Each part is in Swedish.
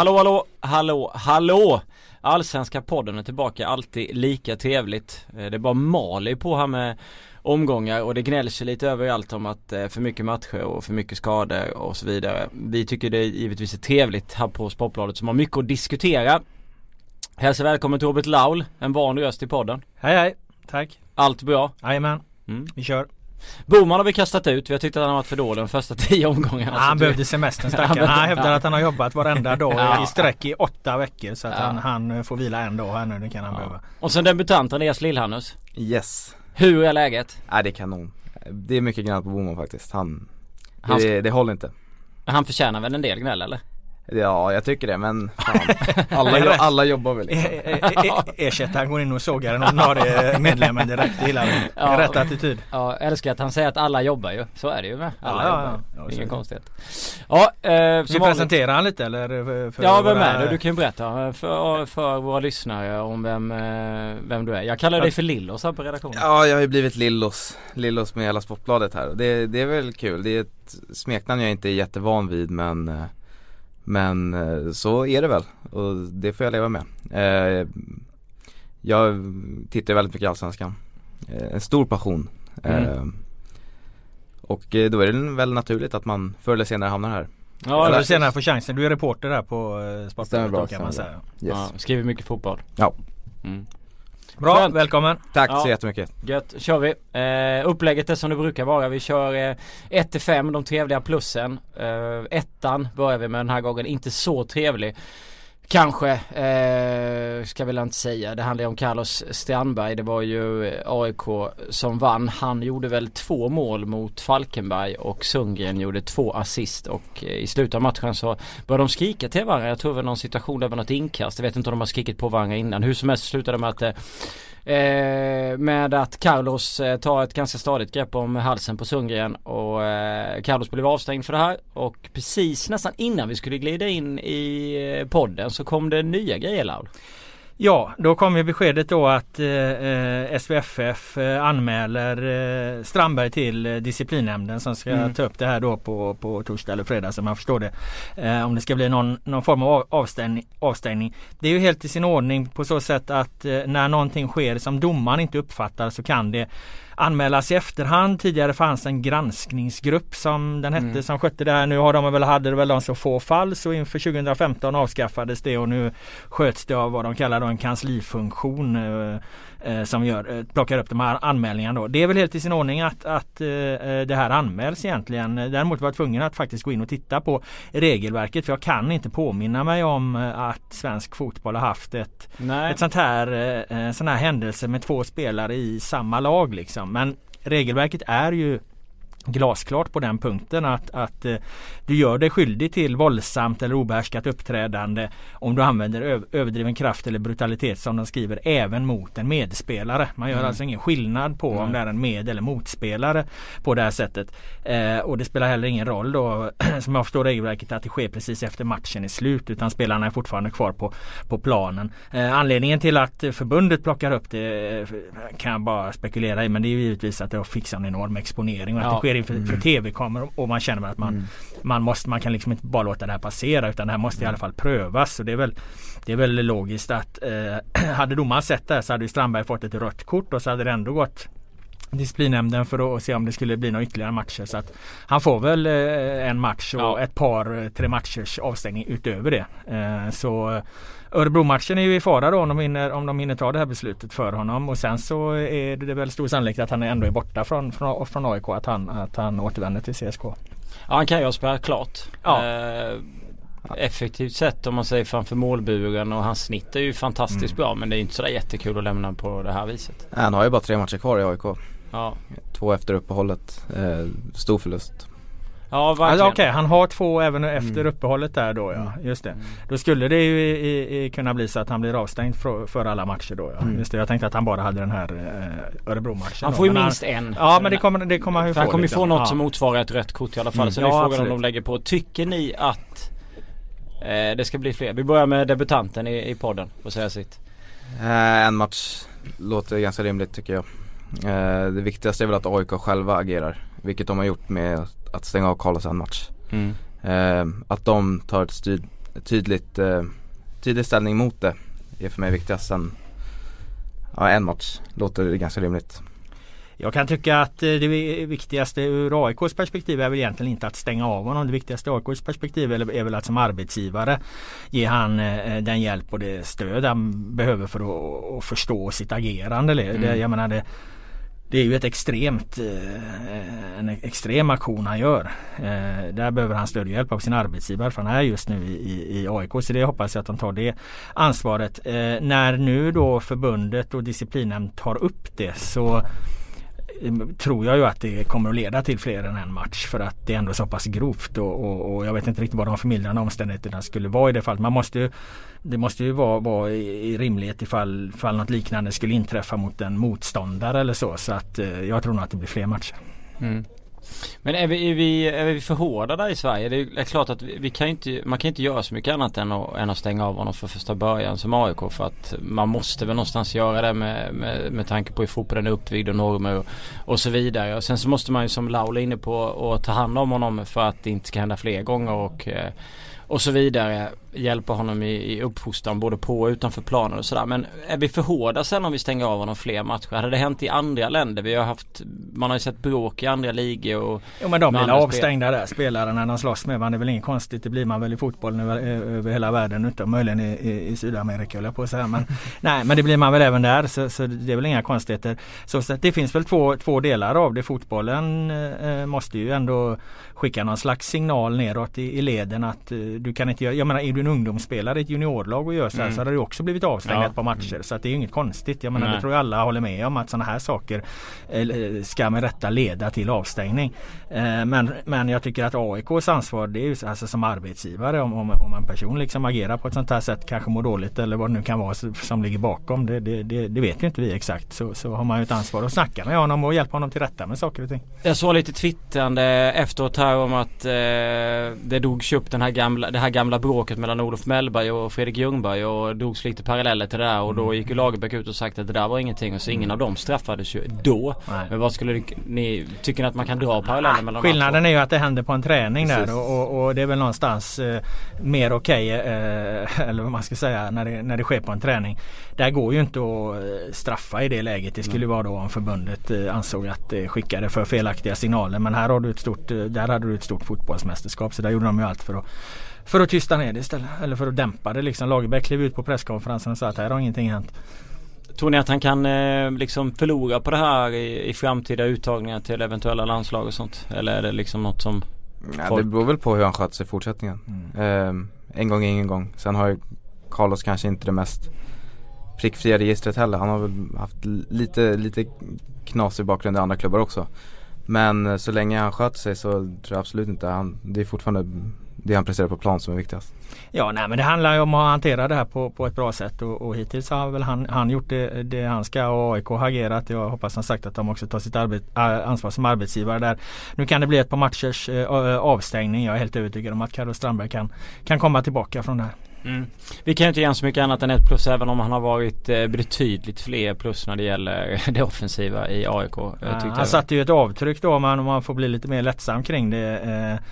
Hallå hallå, hallå, hallå! Allsvenska podden är tillbaka, alltid lika trevligt. Eh, det är bara Mali på här med omgångar och det gnälls ju lite överallt om att det är för mycket matcher och för mycket skador och så vidare. Vi tycker det givetvis är trevligt här på Sportbladet som har mycket att diskutera. Hälsa välkommen till Robert Laul, en van röst i podden. Hej hej, tack. Allt bra? Jajamän, mm. vi kör. Boman har vi kastat ut. Vi har tyckt att han har varit för dålig de första tio omgångarna. Ja, han behövde semestern stackaren. Han hävdar att han har jobbat varenda dag ja. i sträck i åtta veckor. Så att ja. han, han, får vila en dag här nu. Det kan han ja. behöva. Och sen debutant Andreas Lillhannus. Yes. Hur är läget? Ja, det är kanon. Det är mycket gnäll på Boman faktiskt. Han, han det, det håller inte. Han förtjänar väl en del gnäll eller? Ja jag tycker det men fan. alla, alla jobbar väl liksom. Ersättaren går in och sågar den ordinarie medlemmen direkt, gillar det. Ja, Rätt attityd. Ja, älskar att han säger att alla jobbar ju. Så är det ju med. Alla ja, jobbar. Ja, ja, Ingen konstighet. Ja, eh, Ska vi presentera han lite eller? För ja, vem är du? Du kan ju berätta för, för våra lyssnare om vem, eh, vem du är. Jag kallar dig för Lillos här på redaktionen. Ja, jag har ju blivit Lillos. Lillos med hela Sportbladet här. Det, det är väl kul. Det är ett smeknamn jag inte är jättevan vid men eh, men eh, så är det väl och det får jag leva med. Eh, jag tittar väldigt mycket Allsvenskan. Eh, en stor passion. Mm. Och då är det väl naturligt att man förr eller senare hamnar här. Ja, eller senare får chansen. Du är reporter här på Sportbladet kan man säga. Yes. Ja, skriver mycket fotboll. Ja. Mm. Bra, Skönt. välkommen! Tack ja. så jättemycket! Gött, kör vi! Eh, upplägget är som det brukar vara. Vi kör eh, 1-5, de trevliga plussen. Eh, ettan börjar vi med den här gången, inte så trevlig. Kanske, eh, ska väl inte säga. Det handlar ju om Carlos Strandberg. Det var ju eh, AIK som vann. Han gjorde väl två mål mot Falkenberg och Sundgren gjorde två assist och eh, i slutet av matchen så började de skrika till varandra. Jag tror det var någon situation där det var något inkast. Jag vet inte om de har skrikit på varandra innan. Hur som helst slutade det med att eh, Eh, med att Carlos eh, tar ett ganska stadigt grepp om halsen på Sundgren och eh, Carlos blev avstängd för det här och precis nästan innan vi skulle glida in i eh, podden så kom det nya grejer Laul. Ja, då kom ju beskedet då att eh, eh SVFF eh, anmäler eh, Strandberg till eh, disciplinnämnden som ska mm. ta upp det här då på, på torsdag eller fredag som man förstår det. Eh, om det ska bli någon, någon form av avstängning, avstängning. Det är ju helt i sin ordning på så sätt att när någonting sker som domaren inte uppfattar så kan det anmälas i efterhand. Tidigare fanns en granskningsgrupp som den hette mm. som skötte det här. Nu har de väl, hade väl de så få fall så inför 2015 avskaffades det och nu sköts det av vad de kallar en kanslifunktion. Eh, som gör, eh, plockar upp de här anmälningarna då. Det är väl helt i sin ordning att, att eh, eh, det här anmäls egentligen. Däremot var jag tvungen att faktiskt gå in och titta på regelverket för jag kan inte påminna mig om att svensk fotboll har haft ett, ett sånt här, sån här händelse med två spelare i samma lag liksom. Men regelverket är ju glasklart på den punkten att, att eh, du gör dig skyldig till våldsamt eller obehärskat uppträdande om du använder överdriven kraft eller brutalitet som de skriver även mot en medspelare. Man gör mm. alltså ingen skillnad på mm. om det är en med eller motspelare på det här sättet. Eh, och det spelar heller ingen roll då som jag förstår regelverket att det sker precis efter matchen är slut utan spelarna är fortfarande kvar på, på planen. Eh, anledningen till att förbundet plockar upp det eh, kan jag bara spekulera i men det är givetvis att det har fixat en enorm exponering och att ja. det sker inför mm. tv-kameror och man känner att man, mm. man måste, man kan liksom inte bara låta det här passera utan det här måste i alla fall prövas. Och det är väl, det är väl logiskt att eh, hade domaren sett det här så hade Strandberg fått ett rött kort och så hade det ändå gått disciplinnämnden för att se om det skulle bli några ytterligare matcher. Så att han får väl eh, en match och ja. ett par, eh, tre matchers avstängning utöver det. Eh, så Örebro-matchen är ju i fara då om de, hinner, om de hinner ta det här beslutet för honom och sen så är det väl stor sannolikhet att han ändå är borta från, från, från AIK att han, att han återvänder till CSK. Ja han kan ju spela klart. Ja. Eh, effektivt sett om man säger framför målburen och hans snitt är ju fantastiskt mm. bra men det är inte sådär jättekul att lämna på det här viset. Han har ju bara tre matcher kvar i AIK. Ja. Två efter uppehållet. Eh, stor förlust. Ja verkligen. Alltså, Okej, okay, han har två även efter mm. uppehållet där då ja. Mm. Just det. Mm. Då skulle det ju i, i, kunna bli så att han blir avstängd för, för alla matcher då ja. Mm. Just det, jag tänkte att han bara hade den här eh, Örebro-matchen. Han får ju minst han, en. Ja men det kommer, det kommer han ju få. Han kommer ju få något ja. som motsvarar ett rött kort i alla fall. Mm. Så ja, det är frågan absolut. om de lägger på. Tycker ni att eh, det ska bli fler? Vi börjar med debutanten i, i podden. Får säga sitt. Eh, en match låter ganska rimligt tycker jag. Eh, det viktigaste är väl att AIK själva agerar. Vilket de har gjort med att stänga av Carlos en match. Mm. Eh, att de tar ett styr, tydligt, eh, tydlig ställning mot det är för mig viktigast. Sen, ja en match låter ganska rimligt. Jag kan tycka att eh, det viktigaste ur AIKs perspektiv är väl egentligen inte att stänga av honom. Det viktigaste ur AIKs perspektiv är väl att som arbetsgivare ge han eh, den hjälp och det stöd han behöver för att förstå sitt agerande. Mm. Jag menar det, det är ju ett extremt, eh, en extrem aktion han gör. Eh, där behöver han stöd och hjälp av sin arbetsgivare för han är just nu i, i AIK. Så det hoppas jag att han tar det ansvaret. Eh, när nu då förbundet och disciplinnämnd tar upp det så Eh, tror jag ju att det kommer att leda till fler än en match för att det är ändå så pass grovt och, och, och jag vet inte riktigt vad de förmildrande omständigheterna skulle vara i det fallet. Man måste ju, det måste ju vara, vara i, rimlighet ifall, ifall något liknande skulle inträffa mot en motståndare eller så. Så att eh, jag tror nog att det blir fler matcher. Mm. Men är vi, är vi, är vi för hårda där i Sverige? Det är klart att vi, vi kan inte, man kan inte göra så mycket annat än att, än att stänga av honom för första början som AIK. För att man måste väl någonstans göra det med, med, med tanke på hur fotbollen är uppbyggd och normer och, och så vidare. Och sen så måste man ju som Laul är inne på att ta hand om honom för att det inte ska hända fler gånger. Och, eh, och så vidare. Hjälpa honom i, i uppfostran både på och utanför planen och sådär. Men är vi för hårda sen om vi stänger av honom fler matcher? Hade det hänt i andra länder? Vi har haft, man har ju sett bråk i andra ligor och Jo men de blir avstängda spel. där spelarna de slåss med varandra. Det är väl inget konstigt. Det blir man väl i fotbollen över, över hela världen utom möjligen i, i, i Sydamerika höll jag på att säga. Men, nej men det blir man väl även där så, så det är väl inga konstigheter. Så, så det finns väl två, två delar av det. Fotbollen eh, måste ju ändå skicka någon slags signal neråt i, i leden att eh, du kan inte göra, jag menar du en ungdomsspelare i ett juniorlag och gör så här mm. så hade du också blivit avstängd ja. ett par matcher. Så att det är inget konstigt. Jag menar Nej. det tror jag alla håller med om att sådana här saker ska med rätta leda till avstängning. Eh, men, men jag tycker att AIKs ansvar det är ju alltså som arbetsgivare om, om, om en person liksom agerar på ett sånt här sätt kanske mår dåligt eller vad det nu kan vara som ligger bakom. Det, det, det, det vet ju inte vi exakt. Så, så har man ju ett ansvar att snacka med honom och hjälpa honom till rätta med saker och ting. Jag såg lite twittrande efteråt här om att eh, det drogs upp den här gamla, det här gamla bråket mellan Olof Mellberg och Fredrik Ljungberg och drogs lite paralleller till det där och då mm. gick ju Lagerbäck ut och sagt att det där var ingenting och så ingen av dem straffades ju då. Nej. Men vad skulle ni, tycker ni att man kan dra paralleller mellan Skillnaden är ju att det händer på en träning Precis. där och, och, och, det är väl någonstans eh, mer okej okay, eh, eller vad man ska säga när det, när det sker på en träning. Där går ju inte att eh, straffa i det läget. Det skulle mm. vara då om förbundet eh, ansåg att det skickade för felaktiga signaler. Men här har du ett stort, eh, där hade du ett stort fotbollsmästerskap så där gjorde de ju allt för att för att tysta ner det istället. Eller för att dämpa det liksom. Lagerbäck klev ut på presskonferensen och sa att här har ingenting hänt. Tror ni att han kan eh, liksom förlora på det här i, i framtida uttagningar till eventuella landslag och sånt? Eller är det liksom något som ja, folk... Det beror väl på hur han sköter sig i fortsättningen. Mm. Eh, en gång ingen gång. Sen har ju Carlos kanske inte det mest prickfria registret heller. Han har väl haft lite, lite knasig bakgrund i andra klubbar också. Men eh, så länge han sköter sig så tror jag absolut inte han, det är fortfarande det han presterar på plan som är viktigast. Ja nej men det handlar ju om att hantera det här på, på ett bra sätt och, och hittills har väl han, han gjort det, det han ska och AIK har agerat. Jag hoppas han sagt att de också tar sitt arbet, ansvar som arbetsgivare där. Nu kan det bli ett par matchers äh, avstängning. Jag är helt övertygad om att Carlo Strandberg kan, kan komma tillbaka från det här. Mm. Vi kan ju inte ge så mycket annat än ett plus även om han har varit eh, betydligt fler plus när det gäller det offensiva i AIK. Ja, han satte ju ett avtryck då om man, om man får bli lite mer lättsam kring det. Eh,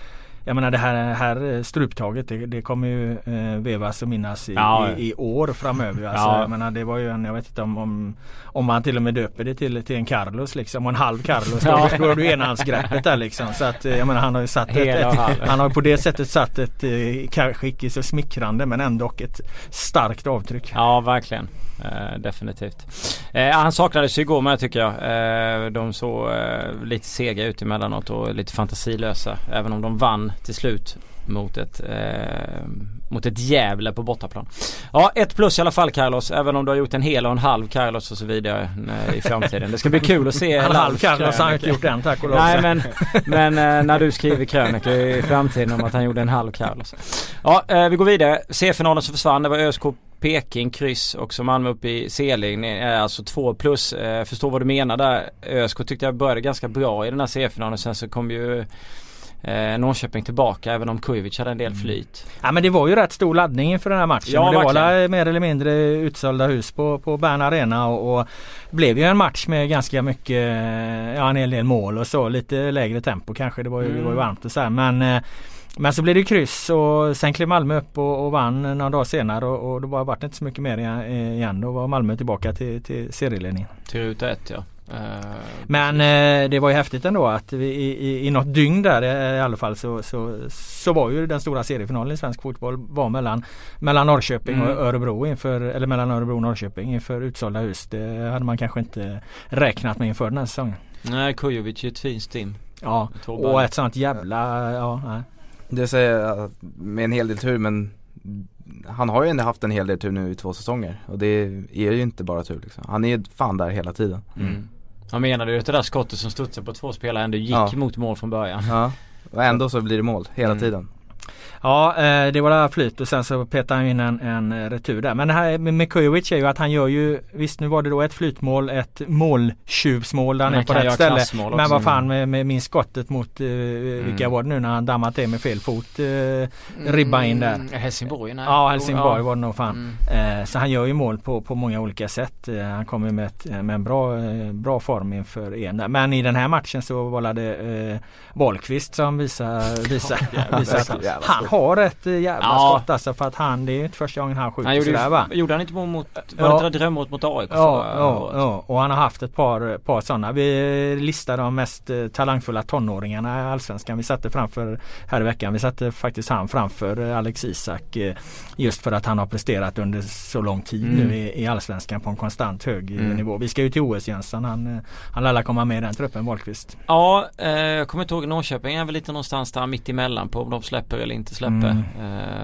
jag menar det här, här struptaget det, det kommer ju eh, vevas och minnas i, ja. i, i, år framöver. Alltså, ja. Jag menar det var ju en, jag vet inte om, om, om man till och med döper det till, till en Carlos liksom och en halv Carlos. Ja. Då, har du enhandsgreppet där liksom. Så att jag menar han har ju satt ett, ett, han har på det sättet satt ett eh, kanske icke så smickrande men ändå ett starkt avtryck. Ja verkligen. Eh, definitivt. Eh, han saknades ju igår med tycker jag. Eh, de såg eh, lite sega ut emellanåt och lite fantasilösa. Även om de vann till slut mot ett, eh, mot ett Gävle på bortaplan. Ja, ett plus i alla fall Carlos. Även om du har gjort en hel och en halv Carlos och så vidare i framtiden. Det ska bli kul att se. en halv Carlos har han inte gjort än tack och lov. Nej men, men när du skriver krönikor i framtiden om att han gjorde en halv Carlos. Ja, vi går vidare. C-finalen som försvann. Det var ÖSK Peking kryss och så Malmö upp i Seling är alltså två plus. Eh, förstår vad du menar där. ÖSK tyckte jag började ganska bra i den här C-finalen. Sen så kom ju eh, Norrköping tillbaka även om Kujovic hade en del mm. flyt. Ja men det var ju rätt stor laddning inför den här matchen. Ja, det var mer eller mindre utsålda hus på, på Bern Arena och, och blev ju en match med ganska mycket, ja en hel del mål och så. Lite lägre tempo kanske. Det var ju, mm. det var ju mm. varmt och så här. Men eh, Men så blev det kryss och sen klev Malmö upp och, och vann några dagar senare och, och då var det inte så mycket mer igen. Då var Malmö tillbaka till, till serieledningen. Till ruta ett ja. Uh, Men eh, det var ju häftigt ändå att vi, i, i något dygn där eh, i alla fall så, så, så var ju den stora seriefinalen i svensk fotboll var mellan, mellan Norrköping mm. och Örebro inför, eller mellan Örebro och Norrköping inför utsålda hus. Det hade man kanske inte räknat med inför den här säsongen. Nej Kujovic är ett fint stim. Ja och ett sånt jävla, ja nej. Det säger jag med en hel del tur men han har ju ändå haft en hel del tur nu i två säsonger och det är ju inte bara tur liksom. Han är fan där hela tiden. Mm. Han menade ju att det där skottet som studsade på två spelare ändå gick ja. mot mål från början. Ja, och ändå så blir det mål hela mm. tiden. Ja eh, det var det här flyt och sen så petar han in en, en retur där. Men det här med Kujovic är ju att han gör ju Visst nu var det då ett flytmål, ett måltjuvsmål där han är på rätt ställe. Men vad fan med, med min skottet mot, eh, vilka mm. var det nu när han dammat det med fel fot? Eh, ribba in där. Mm, Helsingborg? Nej. Ja Helsingborg ja. var det nog fan. Mm. Eh, så han gör ju mål på, på många olika sätt. Eh, han kommer med, ett, med en bra, eh, bra form inför en där. Men i den här matchen så var det eh, Wahlqvist som visar, visar, visar att han har ett eh, jävla ja. skott alltså för att han, det är inte första gången han skjuter han gjorde, sådär va? Gjorde han inte mål mot, var ja. det inte drömmålet mot AIK? Ja, ja, ja, och han har haft ett par, par sådana. Vi listade de mest eh, talangfulla tonåringarna i Allsvenskan. Vi satte framför, här i veckan, vi satte faktiskt han framför eh, Alex Isak. Just för att han har presterat under så lång tid mm. nu i, i Allsvenskan på en konstant hög mm. nivå. Vi ska ju till OS Jönsson. Han, han lär komma med i den truppen, Wahlqvist. Ja, eh, jag kommer inte ihåg Norrköping är väl lite någonstans där mitt emellan på om de släpper eller inte släpper. Mm.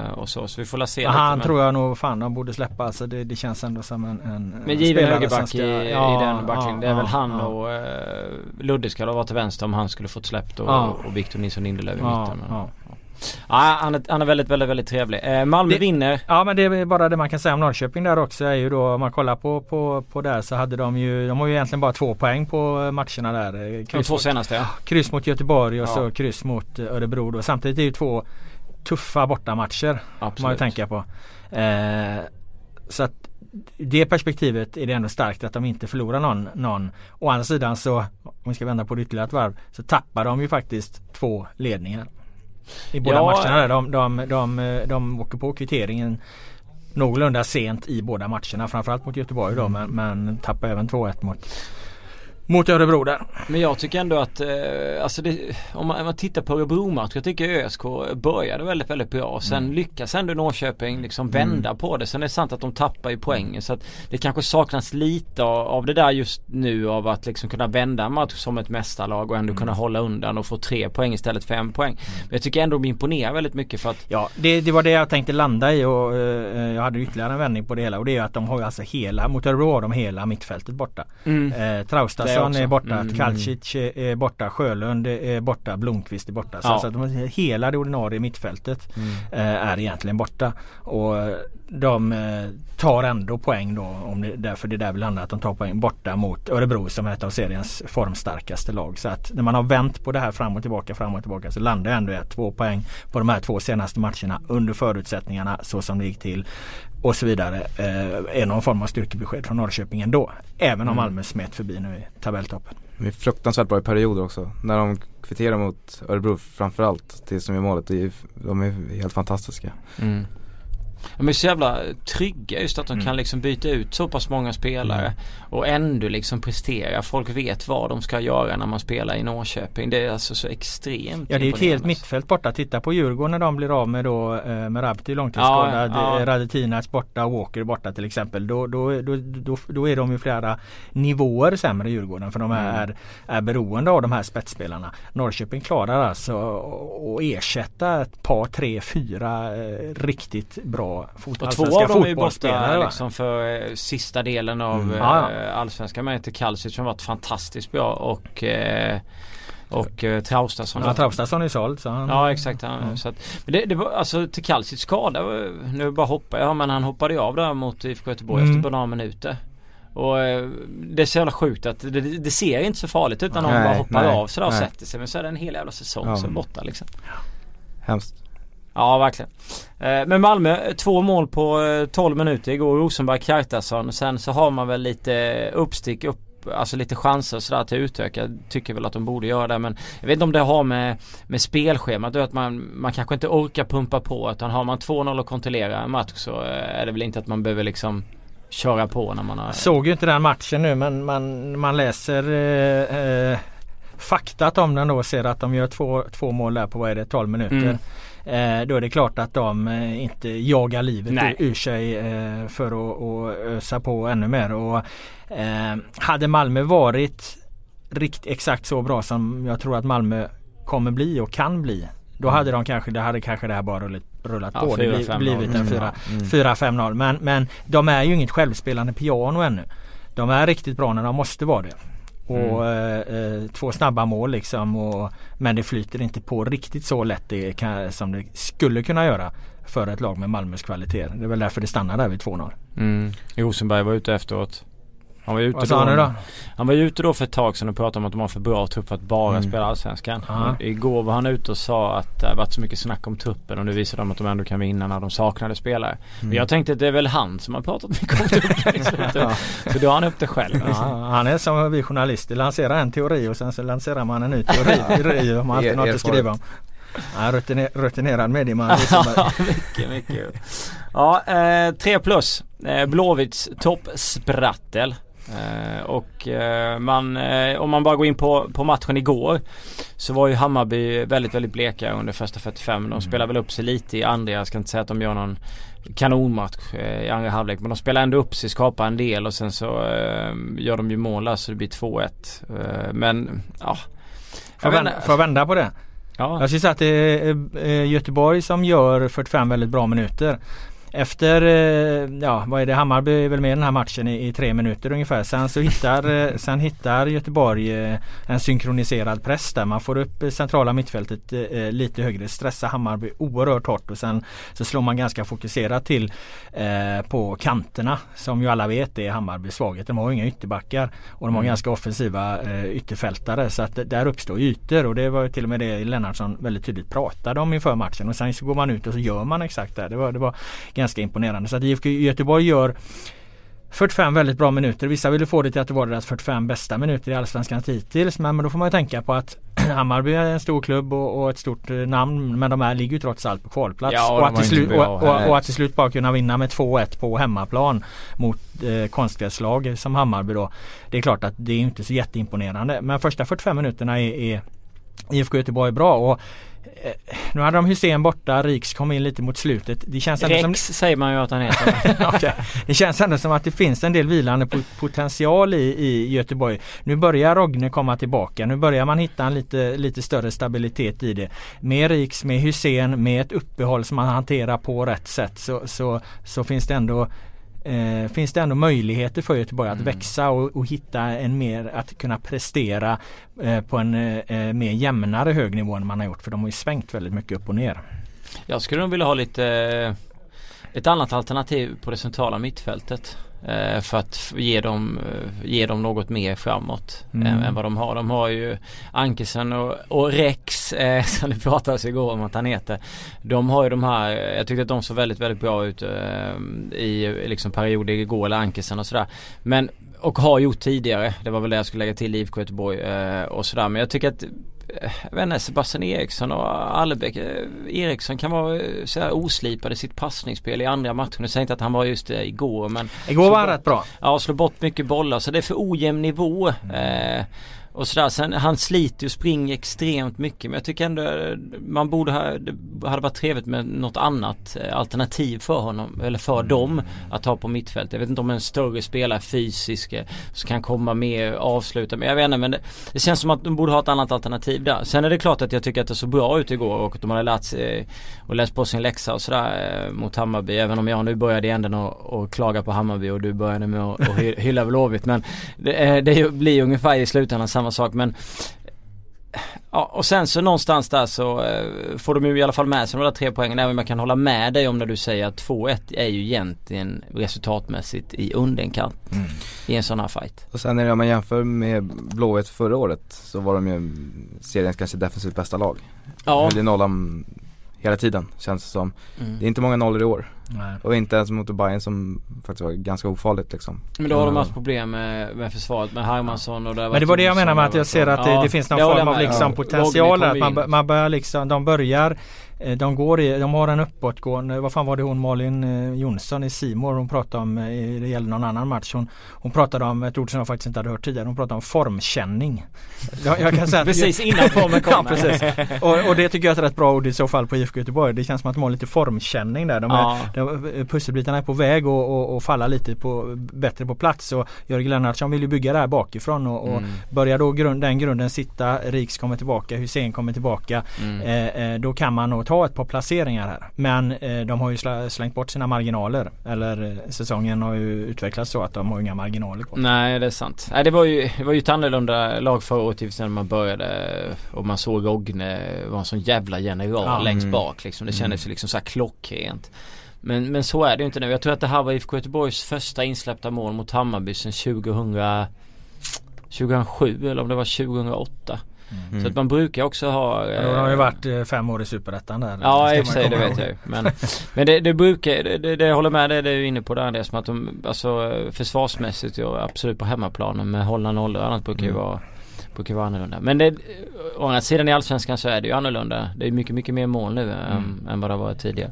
Uh, och så, så vi får la se. Han lite, tror jag nog fan de borde släppa. Alltså det, det känns ändå som en, en Men given högerback ska, i, ja, i den backlinjen. Ja, det är ja, väl han och uh, Ludde ska vara till vänster om han skulle fått släppt och, och Victor Nilsson Lindelöf i mitten. Men, Ja, han, är, han är väldigt, väldigt, väldigt trevlig. Eh, Malmö det, vinner. Ja men det är bara det man kan säga om Norrköping där också är ju då om man kollar på, på, på där så hade de ju De har ju egentligen bara två poäng på matcherna där. Kryss De två senaste ja. Kryss mot Göteborg och ja. så kryss mot Örebro då. Samtidigt är det ju två tuffa bortamatcher. Absolut. Man ju tänka på. Eh, så att det perspektivet är det ändå starkt att de inte förlorar någon, någon. Å andra sidan så, om vi ska vända på det ytterligare ett varv, så tappar de ju faktiskt två ledningar. I båda ja. matcherna. De, de, de, de åker på kvitteringen någorlunda sent i båda matcherna. Framförallt mot Göteborg då men, men tappar även 2-1 mot mot Örebro där. Men jag tycker ändå att, eh, alltså det, om, man, om man tittar på Örebro-matchen, jag tycker ÖSK började väldigt, väldigt bra. Sen mm. lyckas ändå Norrköping liksom vända mm. på det. Sen är det sant att de tappar ju poängen så att det kanske saknas lite av, av, det där just nu av att liksom kunna vända en match som ett mästarlag och ändå mm. kunna hålla undan och få tre poäng istället för fem poäng. Mm. Men jag tycker ändå de imponerar väldigt mycket för att Ja, det, det var det jag tänkte landa i och uh, jag hade ytterligare en vändning på det hela och det är att de har alltså hela, mot Örebro har de hela mittfältet borta. Mm. Uh, Traustas Johansson är borta, mm. Kalcic är borta, Sjölund är borta, Blomqvist är borta. Så, ja. så att hela det ordinarie mittfältet mm. Eh, är egentligen borta. Och de eh, tar ändå poäng då om det, därför det är där vi landar att de tar poäng borta mot Örebro som är ett av seriens formstarkaste lag. Så att när man har vänt på det här fram och tillbaka fram och tillbaka så landar ändå ett två poäng på de här två senaste matcherna under förutsättningarna så som det gick till och så vidare. Eh, är någon form av styrkebesked från Norrköping ändå. Även om mm. Malmö smet förbi nu i tabelltoppen. De är fruktansvärt bra i perioder också. När de kvitterar mot Örebro framförallt, det som är målet. De är helt fantastiska. Mm. De är så jävla trygga just att de mm. kan liksom byta ut så pass många spelare mm. och ändå liksom prestera. Folk vet vad de ska göra när man spelar i Norrköping. Det är alltså så extremt Ja det är ett helt mittfält borta. Titta på Djurgården när de blir av med då eh, med Rabti långtidsskadad, ja, ja. Radetinac borta, Walker borta till exempel. Då, då, då, då, då är de ju flera nivåer sämre Djurgården för de är, mm. är beroende av de här spetsspelarna. Norrköping klarar alltså att ersätta ett par, tre, fyra eh, riktigt bra och två av dem är borta liksom för eh, sista delen av mm. eh, allsvenskan med till Kalsic som varit fantastiskt bra och eh, och eh, Traustason. Ja Traustason är såld så han, Ja exakt. Han, mm. så att, men det, det var alltså till Kalsic skada. Nu bara hoppar jag men han hoppade av där mot IFK Göteborg mm. efter bara några minuter. Och det är så jävla sjukt att det, det ser inte så farligt ut när någon bara hoppar nej, av sådär och sätter sig. Men så är det en hel jävla säsong ja. som borta liksom. Hemskt. Ja verkligen. Eh, men Malmö, två mål på 12 eh, minuter igår. Rosenberg, Kjartason. Sen så har man väl lite uppstick upp alltså lite chanser sådär till att utöka. Tycker väl att de borde göra det men jag vet inte om det har med, med spelschemat att man, man kanske inte orkar pumpa på utan har man 2-0 och kontrollera en match så är det väl inte att man behöver liksom köra på när man har... Såg ju inte den matchen nu men man, man läser eh, eh, faktat om den då ser att de gör två, två mål där på vad är det 12 minuter. Mm. Eh, då är det klart att de eh, inte jagar livet Nej. ur sig eh, för att ösa på ännu mer. Och, hade Malmö varit rikt, exakt så bra som jag tror att Malmö kommer bli och kan bli. Då hade de kanske, det hade kanske det här bara rullat, rullat ja, på. 4, det bli, blivit en 4-5-0. Mm. Men, men de är ju inget självspelande piano ännu. De är riktigt bra när de måste vara det. Och mm. Eh, två snabba mål liksom. Och, men det flyter inte på riktigt så lätt det kan, som det skulle kunna göra för ett lag med Malmös kvalitet. Det är väl därför det stannar där vid 2-0. Mm. Rosenberg var ute efteråt. Han var ute Vad sa han nu då? Han var ute då för ett tag sedan och pratade om att de har för bra trupp för att bara mm. spela Allsvenskan. Igår var han ute och sa att det har varit så mycket snack om truppen och nu visar de att de ändå kan vinna när de saknade spelare. Mm. Men jag tänkte att det är väl han som har pratat mycket om truppen. så då har han upp det själv. Ja, han är som vi journalister. Lanserar en teori och sen så lanserar man en ny teori om man inte har något att skriva om. Ja, rutiner, rutinerad medieman. mycket, mycket. Ja, eh, 3 plus. Eh, Blåvitts toppsprattel. Eh, och eh, man, eh, om man bara går in på, på matchen igår så var ju Hammarby väldigt, väldigt bleka under första 45. De mm. spelar väl upp sig lite i andra. Jag ska inte säga att de gör någon kanonmatch i andra halvlek. Men de spelar ändå upp sig, skapar en del och sen så gör de ju mål så det blir 2-1. men ja. Får jag, vända, får jag vända på det? Ja. Jag skulle säga att det är Göteborg som gör 45 väldigt bra minuter. Efter, eh, ja vad är det, Hammarby är väl med i den här matchen i, i tre minuter ungefär. Sen så hittar, eh, sen hittar Göteborg eh, en synkroniserad press där. Man får upp centrala mittfältet lite högre, stressar Hammarby oerhört hårt och sen så slår man ganska fokuserat till på kanterna. Som ju alla vet är Hammarbys svaghet. De har inga ytterbackar och de har mm. ganska offensiva ytterfältare. Så att där uppstår ytor och det var till och med det Lennartsson väldigt tydligt pratade om inför matchen. Och sen så går man ut och så gör man exakt det. Det var, det var ganska imponerande. Så att IFK Göteborg gör 45 väldigt bra minuter. Vissa vill få det till att det var deras 45 bästa minuter i Allsvenskan hittills. Men, men då får man ju tänka på att Hammarby är en stor klubb och, och ett stort eh, namn. Men de här ligger ju trots allt på kvalplats. Ja, och, och, att och, och, att till slut bara kunna vinna med 2-1 på hemmaplan mot eh, konstgräslag som Hammarby då. Det är klart att det är inte så jätteimponerande. Men första 45 minuterna är, är IFK Göteborg bra. Och nu hade de Hussein borta, Riks kom in lite mot slutet. Det känns Rex som... säger man ju att han heter. okay. Det känns ändå som att det finns en del vilande potential i, i Göteborg. Nu börjar Rogne komma tillbaka. Nu börjar man hitta en lite, lite större stabilitet i det. Med Riks, med Hussein, med ett uppehåll som man hanterar på rätt sätt så, så, så finns det ändå eh, finns det ändå möjligheter för Göteborg att mm. växa och, och, hitta en mer, att kunna prestera eh, på en eh, mer jämnare hög nivå än man har gjort. För de har ju svängt väldigt mycket upp och ner. Jag skulle nog vilja ha lite ett annat alternativ på det centrala mittfältet. Eh, för att ge dem, eh, ge dem något mer framåt mm. än, än, vad de har. De har ju Ankesen och, och Rex eh, som det pratades igår om att han heter. De har ju de här, jag tyckte att de såg väldigt väldigt bra ut eh, i liksom perioder igår eller Ankesen och sådär. Men och har gjort tidigare. Det var väl det jag skulle lägga till IFK Göteborg eh, och sådär. Men jag tycker att jag vet inte, Sebastian Eriksson och Allebäck. Eh, Eriksson kan vara eh, så här oslipad i sitt passningsspel i andra matcher. Nu säger inte att han var just det igår men Igår var han rätt bra. Ja, slår bort mycket bollar så det är för ojämn nivå. Mm. Eh, och sådär. Sen, han sliter och springer extremt mycket men jag tycker ändå man borde ha, det hade varit trevligt med något annat eh, alternativ för honom eller för mm. dem att ha på mittfält. Jag vet inte om en större spelare fysisk eh, som kan komma med och avsluta men jag vet inte men det, det, känns som att de borde ha ett annat alternativ där. Sen är det klart att jag tycker att det såg bra ut igår och att de hade lärt sig och läst på sin läxa och sådär eh, mot Hammarby. Även om jag nu började i änden och, och klaga på Hammarby och du började med att hylla Blåvitt men det, det blir ungefär i slutändan samma sak men Ja och sen så någonstans där så eh, får de ju i alla fall med sig de där tre poängen även om jag kan hålla med dig om när du säger att 2-1 är ju egentligen resultatmässigt i underkant mm. i en sån här fight. Och sen är det om man jämför med Blåvitt förra året så var de ju seriens kanske defensivt bästa lag. Ja. Höll nollan hela tiden känns det som. Mm. Det är inte många nollor i år. Nej. Och inte ens mot Bayern som faktiskt var ganska ofarligt liksom. Men då har de haft problem med, med försvaret med Hermansson och det Men det var det jag menar med att jag ser att det, det finns någon form av liksom potential att man, man börjar liksom, de börjar de, går i, de har en uppåtgående, vad fan var det hon Malin eh, Jonsson i Simor hon pratade om, eh, det gäller någon annan match. Hon, hon pratade om ett ord som jag faktiskt inte hade hört tidigare. Hon pratade om formkänning. Jag, jag kan säga precis innan formen kommer. ja, precis. Och, och, det tycker jag är ett rätt bra ord i så fall på IFK Göteborg. Det känns som att de har lite formkänning där. De är, ja. de, pusselbitarna är på väg och, och, och, falla lite på, bättre på plats. Och Jörgen Lennartsson vill ju bygga det här bakifrån och, och mm. börjar då grund, den grunden sitta, Riks kommer tillbaka, Hussein kommer tillbaka. Mm. Eh, då kan man nog ta ett par placeringar här. Men eh, de har ju slängt bort sina marginaler. Eller eh, säsongen har ju utvecklats så att de har inga marginaler kvar. Nej det är sant. Nej, det, var ju, det var ju ett annorlunda lag förra året när man började och man såg Rogne var en sån jävla general ja. längst mm. bak liksom. Det mm. kändes ju liksom så här klockrent. Men, men så är det ju inte nu. Jag tror att det här var IFK Göteborgs första insläppta mål mot Hammarby sen 2000 2007 eller om det var 2008. Mm. Så att man brukar också ha ja, De har ju varit eh, fem år i Superettan där Ja i och för sig det vet jag ju Men, men det, det brukar, det, det, det jag håller med det, det är du inne på där det som att de Alltså försvarsmässigt och absolut på hemmaplanen med hållna nollor och annat brukar ju mm. vara Brukar vara annorlunda. Men det, å andra sidan i Allsvenskan så är det ju annorlunda. Det är mycket, mycket mer mål nu mm. än, än vad det har varit tidigare.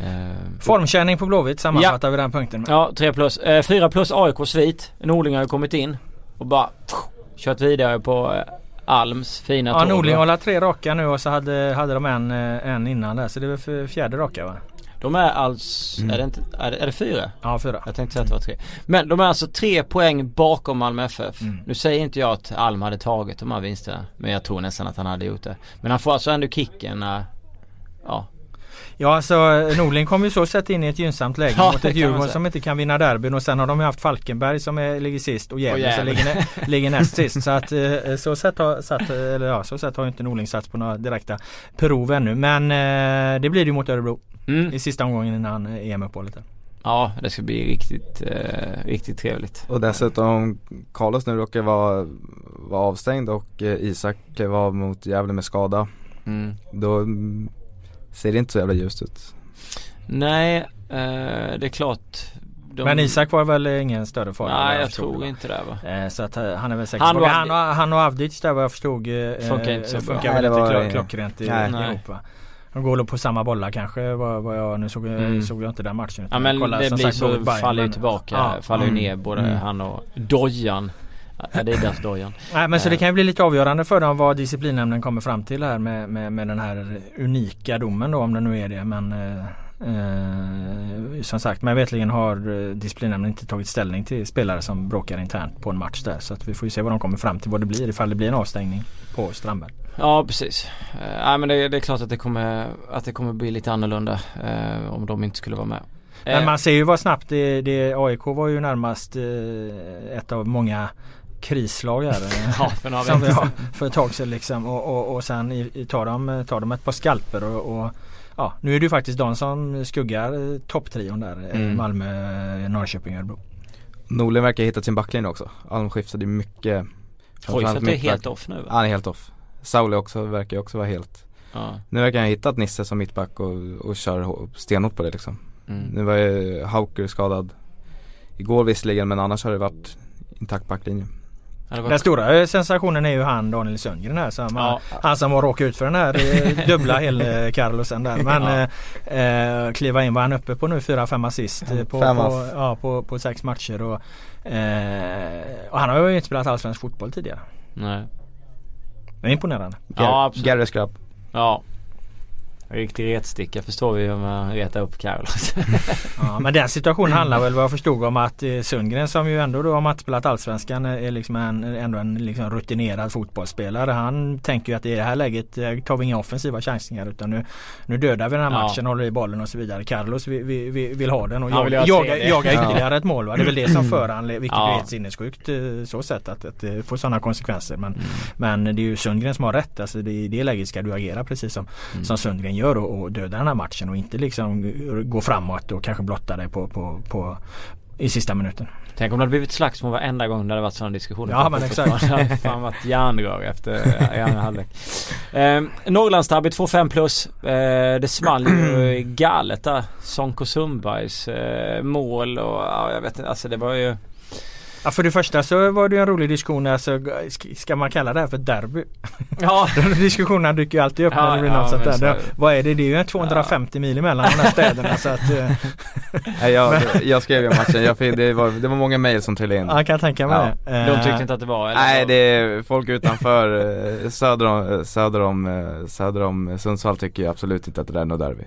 Uh, Formkänning på Blåvitt sammanfattar ja. vi den punkten med. Ja, 3 plus. Uh, 4 plus AIK svit. Norling har ju kommit in och bara pff, kört vidare på Alms fina Ja Norling har tre raka nu och så hade, hade de en, eh, en innan där så det är väl fjärde raka va? De är alltså, mm. är, det inte, är, det, är det fyra? Ja fyra. Jag tänkte säga att det var tre. Men de är alltså tre poäng bakom Malmö FF. Mm. Nu säger inte jag att Alm hade tagit de här vinsterna. Men jag tror nästan att han hade gjort det. Men han får alltså ändå kicken när, ja Ja alltså Norling kom ju så sett in i ett gynnsamt läge ja, mot ett Djurgården som inte kan vinna derbyn och sen har de ju haft Falkenberg som är, ligger sist och Gävle som ligger, ligger näst sist. Så att eh, så sett har, satt, eller ja, så sett har inte Norling satts på några direkta prov ännu. Men eh, det blir det ju mot Örebro mm. i sista omgången innan EM-uppehållet. Ja det ska bli riktigt, eh, riktigt trevligt. Och dessutom Carlos nu råkar vara, vara avstängd och eh, Isak klev av mot Gävle med skada. Mm. Då ser det inte så jävla ljust ut. Nej, eh, det är klart. De... Men Isak var väl ingen större fara? Nej jag tror inte det va. Eh, så att eh, han är väl säkert han, var... han, och, han och Avdic där vad jag förstod eh, Funkar inte så funkar väl inte klockrent i, nej. va. De går på samma bollar kanske vad, vad jag nu såg, mm. såg jag inte den matchen. Ja men kolla, det blir sagt, så faller ju tillbaka. Ja, faller ju mm. ner både mm. han och Dojan. Ja, det är deras dojan. Nej, men så det kan ju bli lite avgörande för dem vad disciplinnämnden kommer fram till här med, med, med den här unika domen då om det nu är det. Men eh, eh, som sagt, mig vetligen har eh, disciplinnämnden inte tagit ställning till spelare som bråkar internt på en match där. Så att vi får ju se vad de kommer fram till vad det blir ifall det blir en avstängning på Strandberg. Ja precis. Eh, nej men det, det, är klart att det kommer, att det kommer bli lite annorlunda eh, om de inte skulle vara med. Men man ser ju vad snabbt det, det AIK var ju närmast eh, ett av många krislag här. ja, för, som vi har för ett tag sedan liksom. Och, och, och sen i, tar, de, tar de ett par skalper och, och ja, nu är det ju faktiskt de som skuggar eh, topptrion där. Eh, mm. Malmö, Norrköping, Örebro. Norling verkar ha hittat sin backlinje också. Alm skiftade mycket. Hoifert är helt off nu va? Han är helt off. Sauli också verkar också vara helt. Ja. Nu verkar han ha hittat Nisse som mittback och, och kör stenhårt på det liksom. Mm. Nu var ju Hauker skadad igår visserligen men annars har det varit intakt backlinje. Den stora sensationen är ju han Daniel Sundgren här. Som, ja. Han som har råkat ut för den här eh, dubbla hel-Carlosen där. Men ja. eh, eh kliva in var han uppe på nu 4-5 assist eh, på, på, ja, på, på sex matcher. Och, eh, och han har ju inte spelat allsvensk fotboll tidigare. Nej. Det är imponerande. Ja absolut. Gary Skrapp. Ja Riktig retsticka förstår vi hur man retar upp Carlos. ja, men den situationen handlar väl vad jag förstod om att eh, Sundgren som ju ändå då har matspelat Allsvenskan är liksom en, ändå en liksom rutinerad fotbollsspelare. Han tänker ju att i det här läget eh, tar vi inga offensiva chansningar utan nu, nu dödar vi den här matchen, ja. håller i bollen och så vidare. Carlos vi, vi, vi vill ha den och ja, jaga, jaga, jaga ytterligare ja. ett mål. Va? Det är väl det som för han, vilket ja. är helt sinnessjukt eh, så sätt att, att det får sådana konsekvenser. Men, mm. men det är ju Sundgren som har rätt. Alltså det, I det läget ska du agera precis som, mm. som Sundgren gör och, och döda den här matchen och inte liksom gå framåt och kanske blotta dig på, på, på i sista minuten. Tänk om det hade blivit slagsmål varenda gång det hade varit sådana diskussioner. Ja, men exakt. Det hade fan varit järnrör efter i andra halvlek. Eh, Norrlandsderbyt 2-5 plus. Eh, det small ju galet där. Sonko Sundbergs eh, mål och ja, jag vet inte. Alltså det var ju Ja för det första så var det en rolig diskussion alltså, Ska man kalla det här för derby? Ja Den diskussionen dyker ju alltid upp ja, när det blir ja, något sånt där. Så... Det, vad är det? Det är ju 250 ja. mil emellan de här städerna så att eh. Nej, jag, jag skrev ju matchen, jag det, var, det var många mail som trillade in Ja kan jag tänka mig ja. det De tyckte inte att det var eller Nej det är folk utanför eh, söder om, söder om, eh, söder om Sundsvall tycker absolut inte att det där är något derby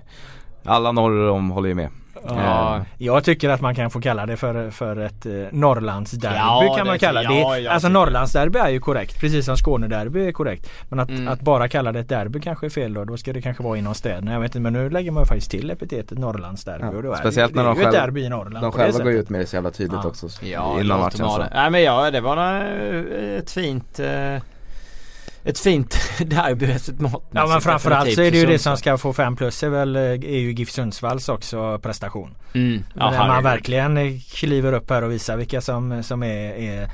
Alla norr om håller ju med Ja. Eh, jag tycker att man kan få kalla det för, för ett eh, Norrlandsderby ja, kan man kalla det. Ja, alltså Norrlandsderby är ju korrekt precis som Skånederby är korrekt. Men att, mm. att, bara kalla det ett derby kanske är fel då. Då ska det kanske vara inom städerna. Jag vet inte men nu lägger man faktiskt till epitetet Norrlandsderby. Ja. Och då Speciellt när de själva, derby i Norrland, de själva går ut med det så jävla tydligt också. Ja, innan matchen. Så. Nej men ja det var ett fint eh ett fint derby resultatmässigt. Ja men framförallt så är det ju det som ska få 5 plus är väl är ju GIF Sundsvalls också prestation. Mm. Ja, man verkligen kliver upp här och visar vilka som, som är, är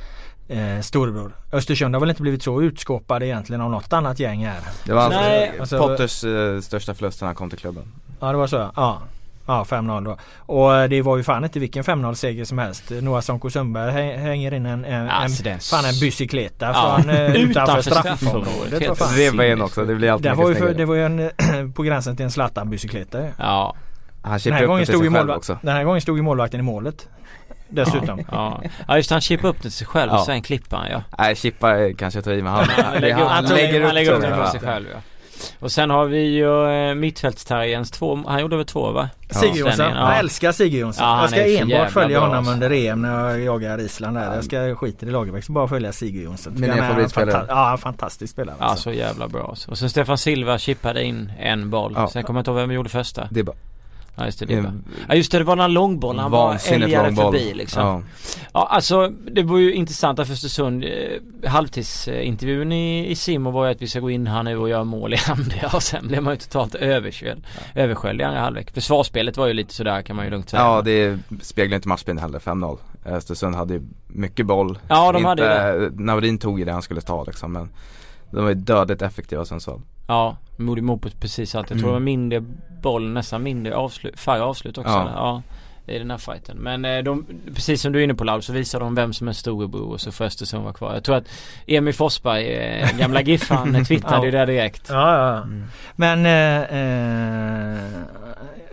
eh, storebror. Östersund har väl inte blivit så utskåpade egentligen av något annat gäng här. Det var alltså, alltså Potters eh, största förlust när han kom till klubben. Ja det var så ja. Ja 5-0 då. Och det var ju fan inte vilken 5-0 seger som helst. Noah Sonko Sundberg hänger in en, en, alltså, en, fan en bicykleta ja. från eh, utanför straffområdet. Reva in också, det blir alltid det var, ju för, det var ju en, på gränsen till en Zlatan-bicykleta Ja. Han den här, gången stod ju målva- också. den här gången stod ju målvakten i målet. Dessutom. Ja, ja just han chippade upp den till sig själv och sen klippade han ja. Nej chippa kanske jag tar i men han, han, lägger, han, han, lägger, upp, han lägger upp den för sig själv ja. Och sen har vi ju eh, mittfältsterriens två, han gjorde väl två va? Sigge Jonsson, ja. jag älskar Sigge Jonsson. Ja, jag ska enbart följa honom bra. under EM när jag jagar Island där. Jag ska skita i Lagerbäck, så bara följa Sigge Jonsson. Min favoritspelare. Fanta ja, fantastisk spelare. Ja, så jävla bra. Och sen Stefan Silva chippade in en boll. Ja. Sen kommer jag inte ihåg vem gjorde första. Det är bara Ja just det, det ja, just det, det var den långbollen han var älgare förbi liksom. Ja. ja alltså det var ju intressant för Östersund. Eh, halvtidsintervjun i, i Simon var ju att vi ska gå in här nu och göra mål i andra och sen blev man ju totalt översköljd. Ja. Översköljd i andra halvlek. Försvarsspelet var ju lite sådär kan man ju lugnt säga. Ja det speglar inte matchbilden heller, 5-0. Östersund hade ju mycket boll. Ja de inte, hade det. Naurin tog ju det han skulle ta liksom men de var ju dödligt effektiva Sundsvall. Ja, Moody Moped precis allt. Jag tror mm. det var mindre boll, nästan mindre avslut, färre avslut också. Ja. ja. I den här fighten. Men eh, de, precis som du är inne på Laul så visar de vem som är storebror och så får Östersund vara kvar. Jag tror att Emil Forsberg, eh, gamla GIF, han twittrade ju det direkt. Ja, ja. Mm. Men eh, eh,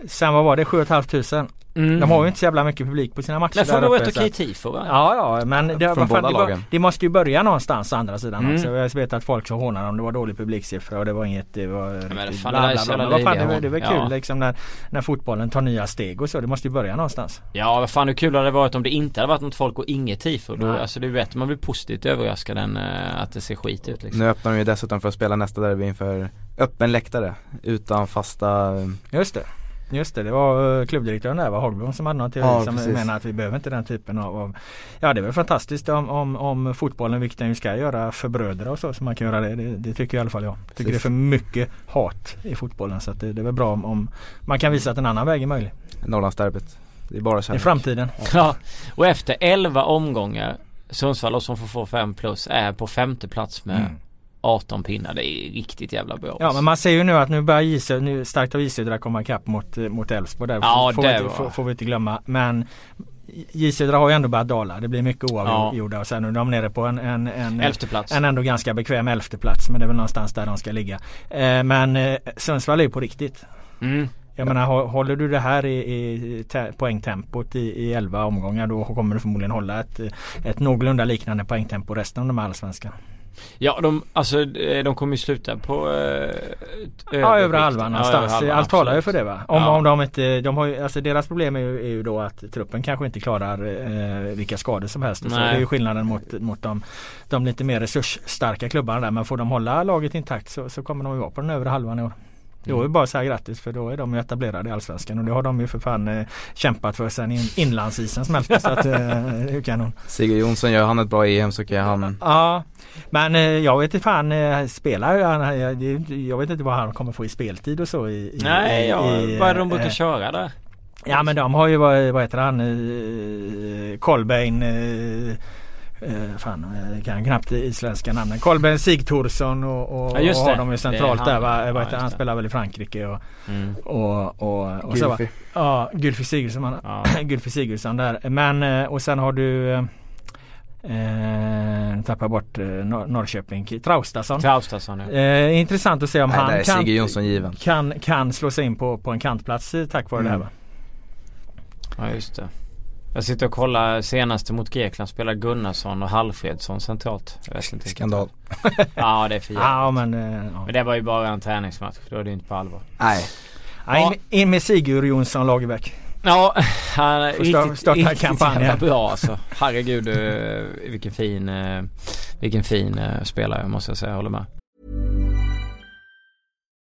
sen vad var det? 7 500 Mm. De har ju inte så jävla mycket publik på sina matcher Men får de rätt okej tifo va? Ja ja men det, Från båda det, lagen. det måste ju börja någonstans å andra sidan mm. också. Jag vet att folk som hånar om det var dålig publiksiffra och det var inget Det var ja, men fan, bla, bla, bla, bla. Fan, det, det är väl kul ja. liksom när, när fotbollen tar nya steg och så. Det måste ju börja någonstans. Ja vad fan hur kul hade det varit om det inte hade varit något folk och inget tifo. Då, alltså det är bättre man blir positivt överraskad än uh, att det ser skit ut liksom. Nu öppnar de ju dessutom för att spela nästa derby inför öppen läktare utan fasta Just det Just det, det var eh, klubbdirektören där, var Hagblom som hade någon teori ja, som menar att vi behöver inte den typen av, av Ja det är väl fantastiskt om, om, om fotbollen, vilket den ska göra för bröder och så, så man kan göra det. Det, det tycker i alla fall jag. Tycker det är för mycket hat i fotbollen så att det, det är väl bra om, om man kan visa att en annan väg är möjlig. Norrlandsderbyt. Det är bara kärlek. I framtiden. Ja. och efter 11 omgångar Sundsvall som får få 5 plus är på femte plats med mm. 18 pinnar. Det är riktigt jävla bra. Ja men man ser ju nu att nu börjar Gisö, nu starkt av Gisödra komma ikapp mot, mot Elfsborg där. Ja, får, det vi inte, får, får, vi inte glömma. Men J Södra har ju ändå börjat dala. Det blir mycket oavgjorda ja. och sen nu är de nere på en, en, en, elfteplats. en ändå ganska bekväm elfteplats. Men det är väl någonstans där de ska ligga. Eh, men eh, Sundsvall är ju på riktigt. Mm. Jag menar håller du det här i, i poängtempot i, i 11 omgångar då kommer du förmodligen hålla ett, ett någorlunda liknande poängtempo resten av de här allsvenskan. Ja de, alltså eh, de kommer ju sluta på eh, Ja övre halvan någonstans. Ja, Allt talar ju för det va. Om, ja. om de inte, de har ju, alltså deras problem är ju, är ju då att truppen kanske inte klarar eh, vilka skador som helst. Så det är ju skillnaden mot, mot de, de lite mer resursstarka klubbarna där. Men får de hålla laget intakt så, så kommer de ju vara på den övre halvan i år. Då är det bara att säga grattis för då är de ju etablerade i Allsvenskan och det har de ju för fan eh, kämpat för sen in, inlandsisen smälte så att eh, det är kanon. Sigurd Jonsson gör han ett bra EM så kan han Ja Men eh, jag vet inte fan eh, spelar han, jag, jag vet inte vad han kommer få i speltid och så i, Nej, i, ja, i, vad är det de brukar eh, köra där? Ja men de har ju vad, vad heter han? Kolbein Uh, fan, jag kan knappt isländska namnen. Kolben Sigthorsson och, och, ja, och har de ju centralt där va? Ja, han spelar väl i Frankrike och, mm. och, och, och så va? Ja, Gylfi Sigurdsson, ja. Gylfi Sigurdsson där. Men och sen har du Eh, tappar bort eh, Nor Norrköping. Traustason. Traustason ja. eh, intressant att se om Nej, han kan, given. kan, kan slå sig in på, på en kantplats tack vare mm. det här va? Ja just det. Jag sitter och kollar senaste mot Grekland spelar Gunnarsson och Halfredsson centralt. Jag vet inte Skandal. ja det är för ja, men, eh, ja. men det var ju bara en träningsmatch. Då är det inte på allvar. Nej. Ja. In, in med Sigurd Jonsson Lagerbäck. Ja, han är riktigt, starta riktigt kampanjen. bra alltså. Herregud eh, vilken fin, eh, vilken fin spelare måste jag säga. Jag håller med.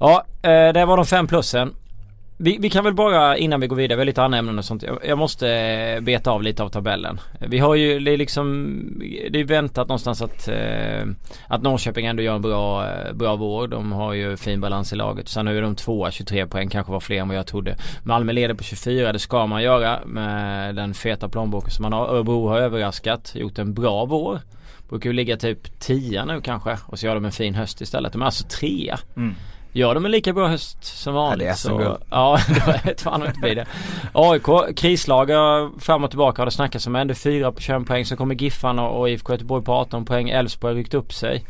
Ja, eh, det var de fem plussen. Vi, vi, kan väl bara innan vi går vidare, vi har lite andra ämnen och sånt. Jag, jag måste eh, beta av lite av tabellen. Vi har ju, det är liksom, det är väntat någonstans att, eh, att Norrköping ändå gör en bra, eh, bra vår. De har ju fin balans i laget. Sen nu är de tvåa, 23 poäng, kanske var fler än vad jag trodde. Malmö leder på 24, det ska man göra med den feta plånboken som man har. Örebro har överraskat, gjort en bra vår. Brukar ju ligga typ 10 nu kanske och så gör de en fin höst istället. De är alltså trea. Mm. Gör de en lika bra höst som vanligt ja, det är så, Ja, då vet fan inte blir det. AIK, krislag fram och tillbaka har det snackats om. Ändå 4 på 21 poäng. Så kommer Giffarna och IFK Göteborg på 18 poäng. Elfsborg har ryckt upp sig.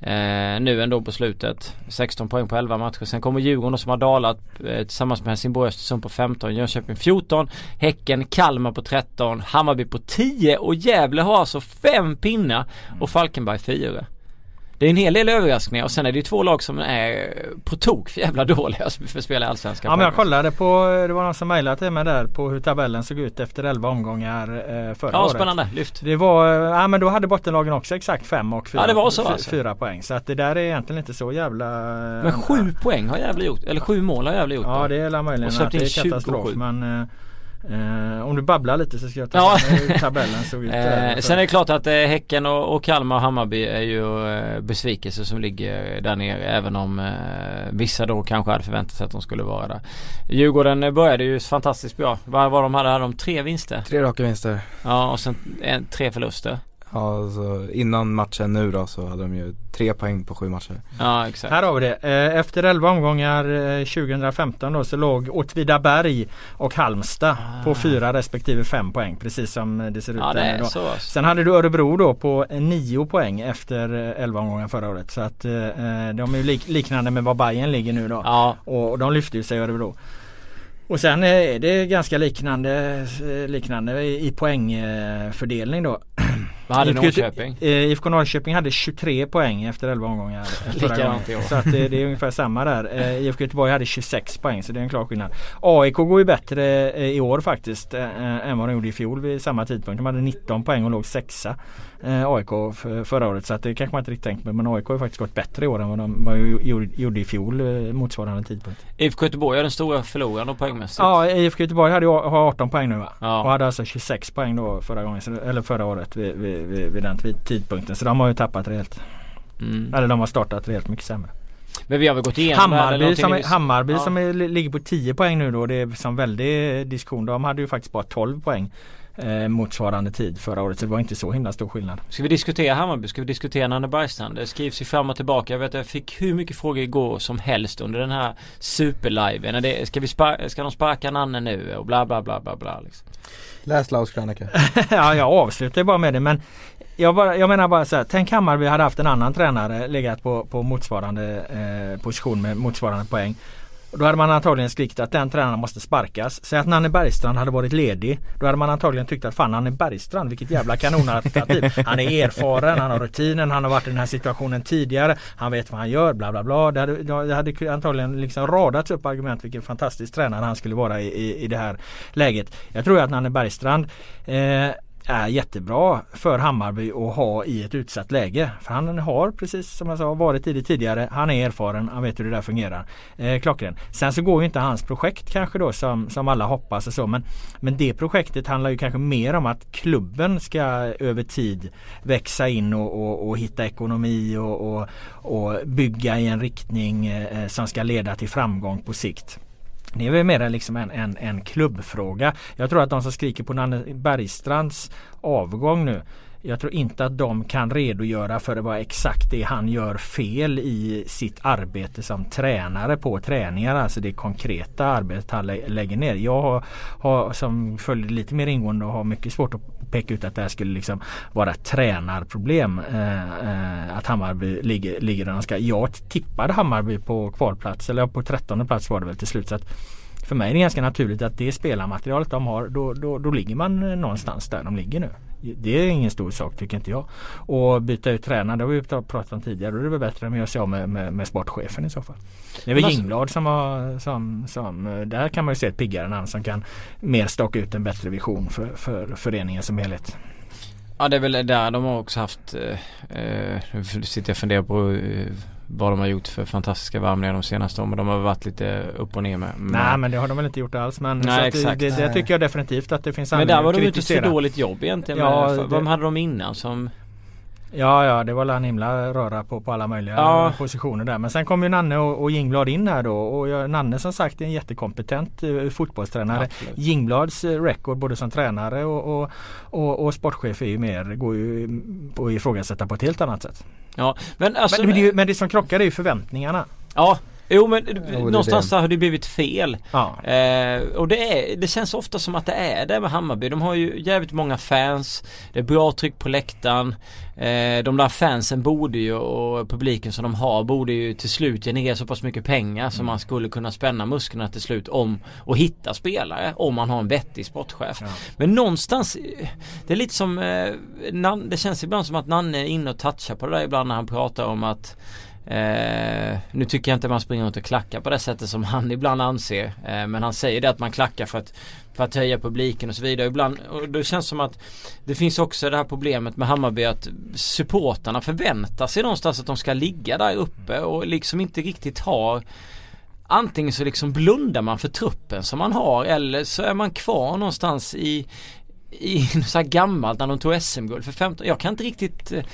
Eh, nu ändå på slutet. 16 poäng på 11 matcher. Sen kommer Djurgården som har dalat eh, tillsammans med Helsingborg Östersund på 15. Jönköping 14. Häcken, Kalmar på 13. Hammarby på 10 och Gävle har alltså 5 pinnar och Falkenberg 4. Det är en hel del överraskningar och sen är det ju två lag som är på tok för jävla dåliga för att spela Allsvenskan. Ja men jag kollade på, det var någon som mejlade till mig där på hur tabellen såg ut efter 11 omgångar eh, förra ja, året. Ja spännande, lyft. Det var, ja men då hade bottenlagen också exakt 5 och 4 ja, det var så, alltså. fyra poäng. Så att det där är egentligen inte så jävla... Men 7 poäng har Gävle gjort, eller 7 mål har Gävle gjort. Ja det är möjligen att det är katastrof men eh, Eh, om du babblar lite så ska jag ta ja. hur tabellen såg ut. eh, sen är det klart att eh, Häcken och, och Kalmar och Hammarby är ju eh, besvikelser som ligger där nere. Även om eh, vissa då kanske hade förväntat sig att de skulle vara där. Djurgården började ju fantastiskt bra. Vad var de hade? Hade de tre vinster? Tre raka vinster. Ja och sen en, tre förluster. Ja, alltså, innan matchen nu då så hade de ju tre poäng på sju matcher. Ja, exakt. Här har vi det. Eh, efter 11 omgångar 2015 eh, då så låg Åtvidaberg och Halmstad ah. på fyra respektive fem poäng. Precis som det ser ut ja, det är då. Så. Alltså. Sen hade du Örebro då på nio poäng efter 11 omgångar förra året. Så att eh, de är ju lik liknande med vad Bayern ligger nu då. Ja. Och de lyfte ju sig Örebro. Och sen är det ganska liknande, liknande i poängfördelning då. Vad hade Norrköping? IFK Norrköping hade 23 poäng efter 11 omgångar. Likadant i år. Så att det, det, är ungefär samma där. IFK Göteborg hade 26 poäng så det är en klar skillnad. AIK går ju bättre i år faktiskt än vad de gjorde i fjol vid samma tidpunkt. De hade 19 poäng och låg sexa. AIK förra året så att det kanske man inte riktigt tänkt på. Men AIK har faktiskt gått bättre i år än vad de gjorde i fjol motsvarande tidpunkt. IFK Göteborg är den stora förloraren poängmässigt. Ja IFK Göteborg hade, har 18 poäng nu va? Ja. Och hade alltså 26 poäng då förra gången, eller förra året vid, vid, vid, vid den tidpunkten. Så de har ju tappat rejält. Mm. Eller de har startat rejält mycket sämre. Men vi har väl gått igenom Hammarby, som, är, Hammarby ja. som är, ligger på 10 poäng nu då. Det är som väldig diskussion. De hade ju faktiskt bara 12 poäng eh, motsvarande tid förra året. Så det var inte så himla stor skillnad. Ska vi diskutera Hammarby? Ska vi diskutera Nanne Bergstrand? Det skrivs ju fram och tillbaka. Jag vet att jag fick hur mycket frågor igår som helst under den här superliven. Det, ska, vi spar- ska de sparka Nanne nu? Och bla bla bla bla bla. Liksom. Läs Laus krönika. ja jag avslutar bara med det men jag, bara, jag menar bara så här, tänk Hammarby hade haft en annan tränare legat på, på motsvarande eh, position med motsvarande poäng. Då hade man antagligen skrikit att den tränaren måste sparkas. Säg att Nanne Bergstrand hade varit ledig. Då hade man antagligen tyckt att fan Nanne Bergstrand vilket jävla kanonalternativ. Han är erfaren, han har rutinen, han har varit i den här situationen tidigare. Han vet vad han gör, bla bla bla. Det hade, det hade antagligen liksom radats upp argument vilken fantastisk tränare han skulle vara i, i, i det här läget. Jag tror att Nanne Bergstrand eh, är jättebra för Hammarby att ha i ett utsatt läge. För han har precis som jag sa varit i det tidigare. Han är erfaren, han vet hur det där fungerar. Eh, klockren. Sen så går ju inte hans projekt kanske då som, som alla hoppas och så. Men, men det projektet handlar ju kanske mer om att klubben ska över tid växa in och, och, och hitta ekonomi och, och, och, bygga i en riktning eh, som ska leda till framgång på sikt. Det är väl mer liksom en, en, en klubbfråga. Jag tror att de som skriker på Nanne Bergstrands avgång nu jag tror inte att de kan redogöra för vad exakt det han gör fel i sitt arbete som tränare på träningar. Alltså det konkreta arbetet han lä lägger ner. Jag har, har, som följer lite mer ingående och har mycket svårt att peka ut att det här skulle liksom vara ett tränarproblem. Eh, eh, att Hammarby ligger, ligger där de ska. Jag tippade Hammarby på kvalplats eller på trettonde plats var det väl till slut. Så att för mig är det ganska naturligt att det spelarmaterialet de har då, då, då ligger man eh, någonstans där de ligger nu. Det är ingen stor sak tycker inte jag. Och byta ut tränare, det har vi pratat om tidigare. Då är det väl bättre att göra med, med, med sportchefen i så fall. Det är väl alltså, Jingblad som har, som, som, där kan man ju se ett piggare namn som kan mer staka ut en bättre vision för, för föreningen som helhet. Ja det är väl där de har också haft, eh, eh nu sitter jag och funderar på eh, vad de har gjort för fantastiska värvningar de senaste åren. De har varit lite upp och ner med. Nej men det har de väl inte gjort alls. Men Nej, exakt. Det, det, tycker jag definitivt att det finns anledning Men där var de ute för dåligt jobb egentligen. Ja, med, det... Vem hade de innan som Ja, ja, det var en himla röra på, på alla möjliga ja. positioner där. Men sen kom ju Nanne och, och Jingblad in här då. Och jag, Nanne som sagt är en jättekompetent uh, fotbollstränare. Absolut. Jingblads uh, record både som tränare och, och, och, och sportchef är ju mer, går ju att ifrågasätta på ett helt annat sätt. Ja, men, alltså, men, men, det, men det som krockar är ju förväntningarna. Ja, Jo men jo, någonstans det. har det blivit fel. Ja. Eh, och det, är, det känns ofta som att det är det med Hammarby. De har ju jävligt många fans. Det är bra tryck på läktaren. Eh, de där fansen borde ju och publiken som de har borde ju till slut generera så pass mycket pengar mm. så man skulle kunna spänna musklerna till slut om och hitta spelare om man har en vettig sportchef. Ja. Men någonstans Det är lite som eh, Det känns ibland som att Nanne är inne och touchar på det där ibland när han pratar om att Eh, nu tycker jag inte man springer runt och klackar på det sättet som han ibland anser. Eh, men han säger det att man klackar för att, för att höja publiken och så vidare. Ibland, och det känns som att det finns också det här problemet med Hammarby att supportarna förväntar sig någonstans att de ska ligga där uppe och liksom inte riktigt har Antingen så liksom blundar man för truppen som man har eller så är man kvar någonstans i i så här gammalt när de tog SM-guld för 15 Jag kan inte riktigt eh,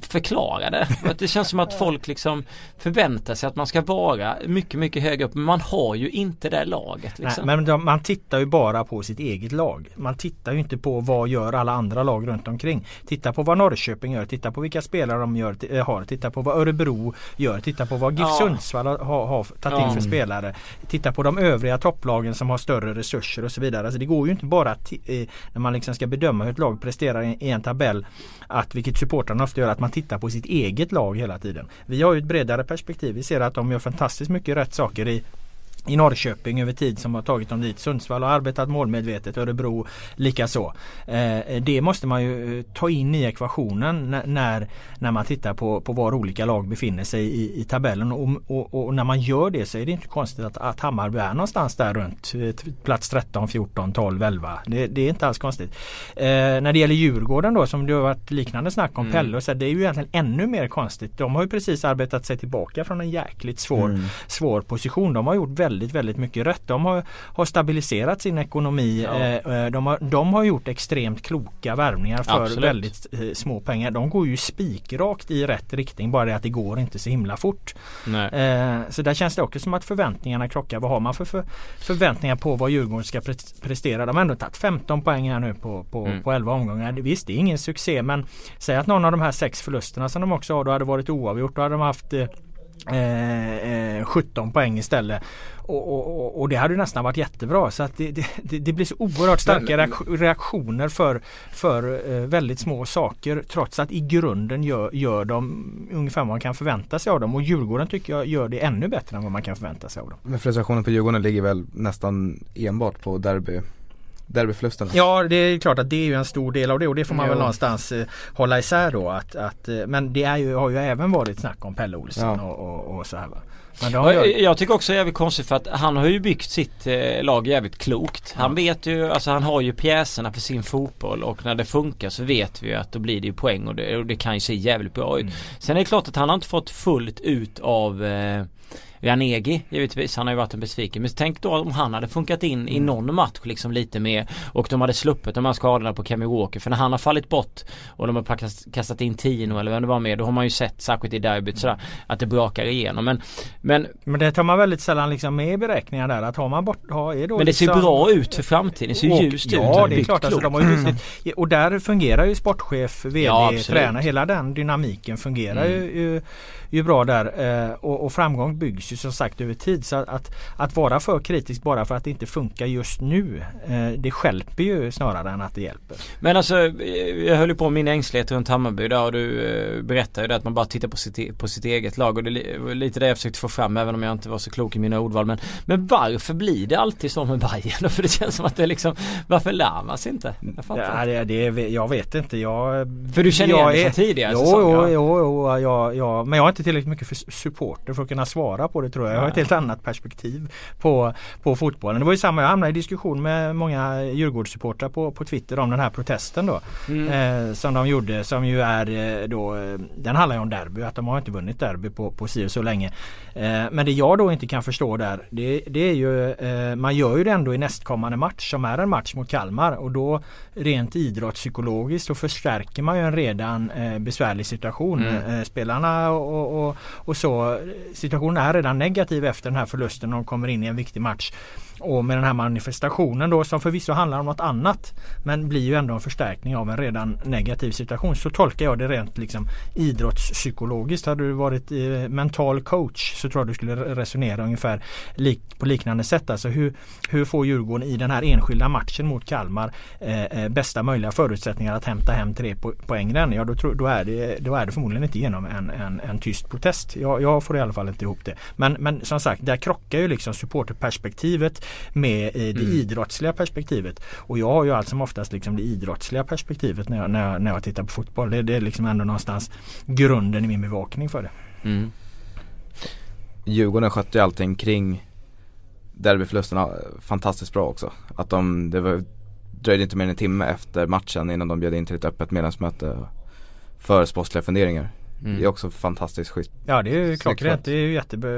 förklara det. Det känns som att folk liksom förväntar sig att man ska vara mycket, mycket högre upp. Men man har ju inte det laget. Liksom. Nej, men de, man tittar ju bara på sitt eget lag. Man tittar ju inte på vad gör alla andra lag runt omkring. Titta på vad Norrköping gör. Titta på vilka spelare de gör, eh, har. Titta på vad Örebro gör. Titta på vad GIF ja. Sundsvall har, har tagit ja. in för spelare. Titta på de övriga topplagen som har större resurser och så vidare. Alltså det går ju inte bara att, eh, när man liksom ska bedöma hur ett lag presterar i, i en tabell att vilket supportrarna ofta gör att man tittar på sitt eget lag hela tiden. Vi har ju ett bredare perspektiv. Vi ser att de gör fantastiskt mycket rätt saker i i Norrköping över tid som har tagit dem dit. Sundsvall har arbetat målmedvetet, Örebro likaså. Eh, det måste man ju eh, ta in i ekvationen när, när man tittar på, på var olika lag befinner sig i, i tabellen. Och, och, och, när man gör det så är det inte konstigt att, att Hammarby är någonstans där runt eh, plats 13, 14, 12, 11. Det, det är inte alls konstigt. Eh, när det gäller Djurgården då som det har varit liknande snack om mm. Pelle så det är ju egentligen ännu mer konstigt. De har ju precis arbetat sig tillbaka från en jäkligt svår, mm. svår position. De har gjort väldigt väldigt, väldigt mycket rätt. De har, har stabiliserat sin ekonomi. Ja. Eh, eh, de, har, de har gjort extremt kloka värvningar för Absolut. väldigt eh, små pengar. De går ju spikrakt i rätt riktning bara det att det går inte så himla fort. Eh, så där känns det också som att förväntningarna krockar. Vad har man för, för förväntningar på vad Djurgården ska prestera? De har ändå tagit 15 poäng här nu på, på, mm. på 11 omgångar. Visst det är ingen succé men säg att någon av de här sex förlusterna som de också har då hade varit oavgjort. Då hade de haft eh, 17 poäng istället. Och, och, och, det hade nästan varit jättebra så att det, det, det blir så oerhört starka reaktioner för, för eh, väldigt små saker trots att i grunden gör, gör de ungefär vad man kan förvänta sig av dem och Djurgården tycker jag gör det ännu bättre än vad man kan förvänta sig av dem. Men frustrationen på Djurgården ligger väl nästan enbart på derby derbyförlusterna. Ja det är klart att det är ju en stor del av det och det får man jo. väl någonstans eh, hålla isär då. Att, att, eh, men det är ju, har ju även varit snack om Pelle Olsson ja. och, och, och, så här va. Jag... jag tycker också det är jävligt konstigt för att han har ju byggt sitt eh, lag jävligt klokt. Han vet ju, alltså han har ju pjäserna för sin fotboll och när det funkar så vet vi ju att då blir det ju poäng och det, och det kan ju se jävligt bra ut. Mm. Sen är det klart att han har inte fått fullt ut av eh, Ranegi givetvis, han har ju varit en besviken. Men tänk då om han hade funkat in i mm. någon match liksom lite mer och de hade sluppit de här skadorna på Kemi Walker. För när han har fallit bort och de har kastat in Tino eller vem det var med. Då har man ju sett, särskilt i derbyt sådär, att det brakar igenom. Men, men, men det tar man väldigt sällan liksom med i beräkningarna där. Att har man bort, har, är då Men det ser liksom, bra ut för framtiden. Det ser och, ljust ja, ut. Ja det är klart. Alltså, de har ju, och där fungerar ju sportchef, VD, ja, tränare. Hela den dynamiken fungerar mm. ju, ju ju bra där eh, och, och, framgång byggs ju som sagt över tid. Så att, att, vara för kritisk bara för att det inte funkar just nu eh, det skälper ju snarare än att det hjälper. Men alltså jag höll ju på min ängslighet runt Hammarby där och du eh, berättade ju att man bara tittar på sitt, på sitt eget lag och det var lite det jag försökte få fram även om jag inte var så klok i mina ordval. Men, men varför blir det alltid så med Bayern? För det känns som att det liksom Varför lär man sig inte? Jag ja, det, det, jag vet inte. Jag, för du känner igen det från tidigare jo, säsonger? Jo, jo, jo, ja, ja, men jag har inte tillräckligt mycket för supporter för att kunna svara på det tror jag. Jag har ett helt annat perspektiv på, på fotbollen. Det var ju samma, jag hamnade i diskussion med många Djurgårdssupportrar på, på Twitter om den här protesten då. Mm. Eh, som de gjorde som ju är eh, då eh, Den handlar ju om derby, att de har inte vunnit derby på, på si och så länge. Eh, men det jag då inte kan förstå där det, det är ju eh, Man gör ju det ändå i nästkommande match som är en match mot Kalmar och då rent idrottspsykologiskt så förstärker man ju en redan eh, besvärlig situation. Mm. spelarna och, och, och så. Situationen är redan negativ efter den här förlusten och de kommer in i en viktig match. Och med den här manifestationen då som förvisso handlar om något annat men blir ju ändå en förstärkning av en redan negativ situation. Så tolkar jag det rent liksom idrottspsykologiskt. Hade du varit eh, mental coach så tror jag du skulle resonera ungefär lik, på liknande sätt. Alltså hur, hur får Djurgården i den här enskilda matchen mot Kalmar eh, eh bästa möjliga förutsättningar att hämta hem tre po poäng den? Ja då, tror, då, är det, då är det förmodligen inte genom en, en, en tyst protest. Jag, jag får i alla fall inte ihop det. Men, men som sagt där krockar ju liksom supporterperspektivet med i det mm. idrottsliga perspektivet. Och jag har ju allt som oftast liksom det idrottsliga perspektivet när jag, när jag, när jag tittar på fotboll. Det, det är liksom ändå någonstans grunden i min bevakning för det. Mm. Djurgården skötte ju allting kring derbyförlusterna fantastiskt bra också. Att de, det var, dröjde inte mer än en timme efter matchen innan de bjöd in till ett öppet medlemsmöte för sportsliga funderingar. Mm. Det är också fantastiskt schysst. Ja det är ju klockrent. Det är ju jättebra.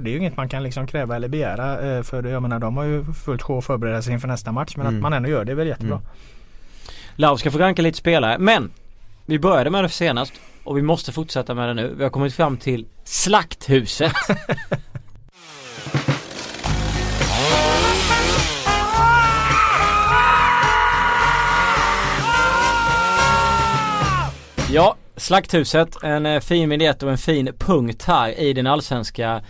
Det är ju inget man kan liksom kräva eller begära. Eh, för jag menar de har ju fullt sjå att förbereda sig inför nästa match. Men mm. att man ändå gör det är väl jättebra. Mm. Lau ska få ranka lite spelare. Men vi började med det senast och vi måste fortsätta med det nu. Vi har kommit fram till Slakthuset. ja, Slakthuset, en eh, fin vignett och en fin punkt här i den allsvenska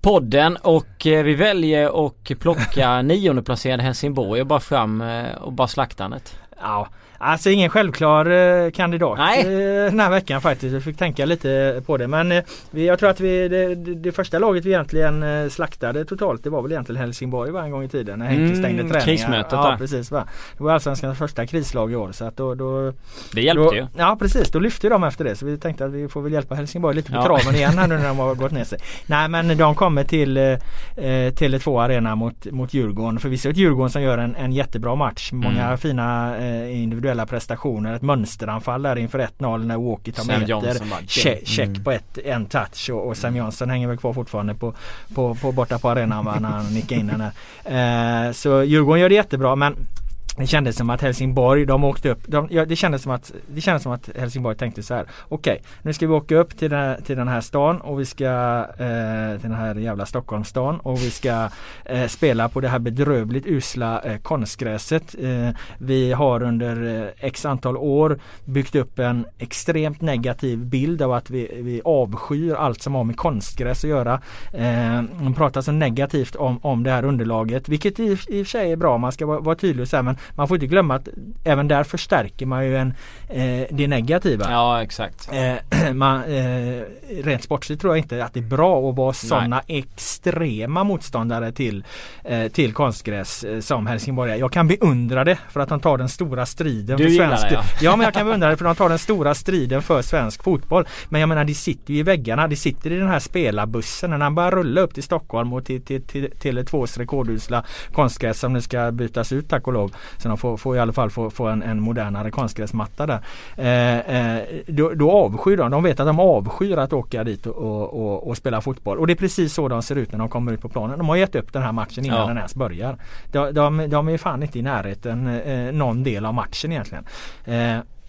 podden och eh, vi väljer att plocka niondeplacerade Helsingborg och bara fram eh, och bara slaktandet. Ja, Alltså ingen självklar eh, kandidat Nej. Eh, den här veckan faktiskt. Jag fick tänka lite på det. Men eh, vi, jag tror att vi, det, det, första laget vi egentligen slaktade totalt det var väl egentligen Helsingborg var en gång i tiden. När Henke mm, stängde träningar. Krismötet ja, precis, va? Det var allsvenskans första krislag i år. Så att då, då, det hjälpte då, ju. Ja precis, då lyfte de efter det. Så vi tänkte att vi får väl hjälpa Helsingborg lite på ja. traven igen här nu när de har gått ner sig. Nej men de kommer till eh, Tele2 Arena mot, mot Djurgården. Förvisso ett Djurgården som gör en, en jättebra match. Många mm. fina individuella individuella prestationer. Ett mönsteranfall där inför 1-0 när Walkie tar Sam meter. Che check mm. på ett, en touch och, och Sam Johnson hänger väl kvar fortfarande på, på, på borta på arenan va, när han nickar in den här. Eh, så Djurgården gör det jättebra men det kändes som att Helsingborg, de åkte upp. De, ja, det, kändes som att, det kändes som att Helsingborg tänkte så här. Okej, okay, nu ska vi åka upp till den, här, till den här stan och vi ska eh, till den här jävla Stockholmsstan och vi ska eh, spela på det här bedrövligt usla eh, konstgräset. Eh, vi har under eh, x antal år byggt upp en extremt negativ bild av att vi, vi avskyr allt som har med konstgräs att göra. Eh, pratar så negativt om, om det här underlaget, vilket i, i och för sig är bra. Man ska vara, vara tydlig och säga men man får inte glömma att även där förstärker man ju en, eh, det negativa. Ja exakt. Eh, man, eh, rent sportsligt tror jag inte att det är bra att vara sådana extrema motståndare till, eh, till konstgräs eh, som Helsingborg är. Jag kan beundra det för att de tar den stora striden du för svensk det, ja. ja men jag kan beundra det för att de tar den stora striden för svensk fotboll. Men jag menar de sitter ju i väggarna. De sitter i den här spelarbussen. När han börjar rulla upp till Stockholm och till, till, till, till Tele2s rekordusla konstgräs som nu ska bytas ut tack och lov. Så de får, får i alla fall få, få en, en modernare konstgräsmatta där. Eh, eh, då, då avskyr de. De vet att de avskyr att åka dit och, och, och, och, spela fotboll. Och det är precis så de ser ut när de kommer ut på planen. De har gett upp den här matchen innan ja. den ens börjar. De, de, de är fan inte i närheten eh, någon del av matchen egentligen.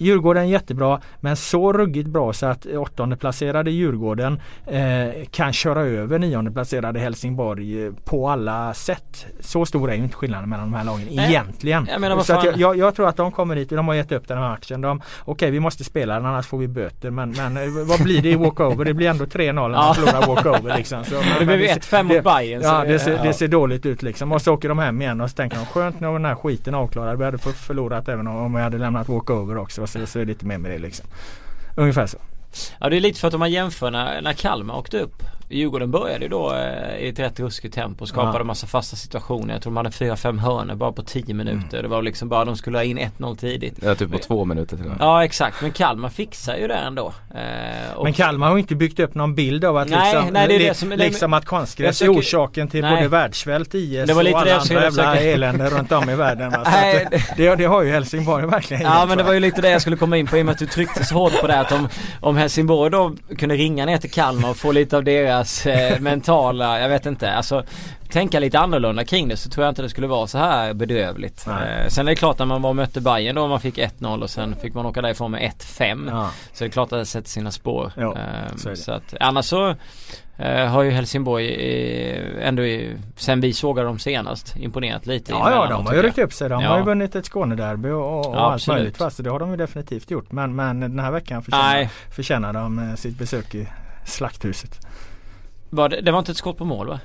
Djurgården jättebra men så ruggigt bra så att åttonde placerade Djurgården eh, kan köra över nionde placerade Helsingborg eh, på alla sätt. Så stor är ju inte skillnaden mellan de här lagen Nej. egentligen. Jag, menar, så jag, jag, jag, tror att de kommer hit och de har gett upp den här matchen. De, Okej okay, vi måste spela den annars får vi böter men, men eh, vad blir det i walkover? Det blir ändå 3-0 när man förlorar walkover. Liksom. Så, det blir 1-5 mot Bayern. Ja, det ser, ja. det ser dåligt ut liksom. Och så åker de hem igen och så tänker de skönt nu den här skiten avklarad. Vi hade förlorat även om vi hade lämnat walkover också så, så är det lite mer med det liksom. Ungefär så. Ja det är lite för att om man jämför när, när Kalmar åkte upp Djurgården började ju då eh, i ett rätt ruskigt tempo och skapade ja. massa fasta situationer. Jag tror de hade 4-5 hörnor bara på 10 minuter. Mm. Det var liksom bara de skulle ha in 1-0 tidigt. Ja typ på två minuter till och med. Ja exakt men Kalmar fixar ju det ändå. Eh, men Kalmar har inte byggt upp någon bild av att nej, liksom, nej, det är det som, liksom att konstgräs är orsaken till nej. både världssvält, IS det var lite och alla andra jävla elände runt om i världen. Va? Nej, det, det, har ju Helsingborg verkligen Ja men det var ju lite det jag skulle komma in på i och med att du tryckte så hårt på det att om, om Helsingborg då kunde ringa ner till Kalmar och få lite av deras deras eh, mentala, jag vet inte, alltså tänka lite annorlunda kring det så tror jag inte det skulle vara så här bedrövligt. Eh, sen är det klart när man var och mötte Bayern då man fick 1-0 och sen fick man åka därifrån med 1-5. Ja. Så det är klart att det sätter sina spår. Jo, eh, så, så att, annars så Uh, har ju Helsingborg uh, ändå uh, sen vi sågade dem senast imponerat lite. Ja, ja de har ju ryckt upp sig. De ja. har ju vunnit ett Skånederby och, och ja, allt möjligt. Fast det har de ju definitivt gjort. Men, men den här veckan förtjänar, förtjänar de eh, sitt besök i Slakthuset. Var det, det var inte ett skott på mål va?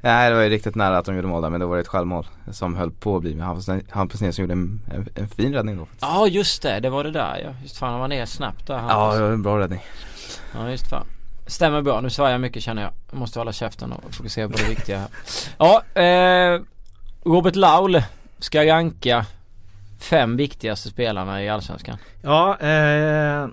Nej det var ju riktigt nära att de gjorde mål där men det var ett självmål som höll på att bli med Hampus Nilsson gjorde en, en, en, fin räddning då. Ja just det, det var det där ja. Just fan han var ner snabbt där. Hampus. Ja det var en bra räddning. Ja just fan. Stämmer bra, nu svarar jag mycket känner jag. jag måste hålla käften och fokusera på det viktiga här. Ja, eh, Robert Laul ska ranka fem viktigaste spelarna i Allsvenskan. Ja, eh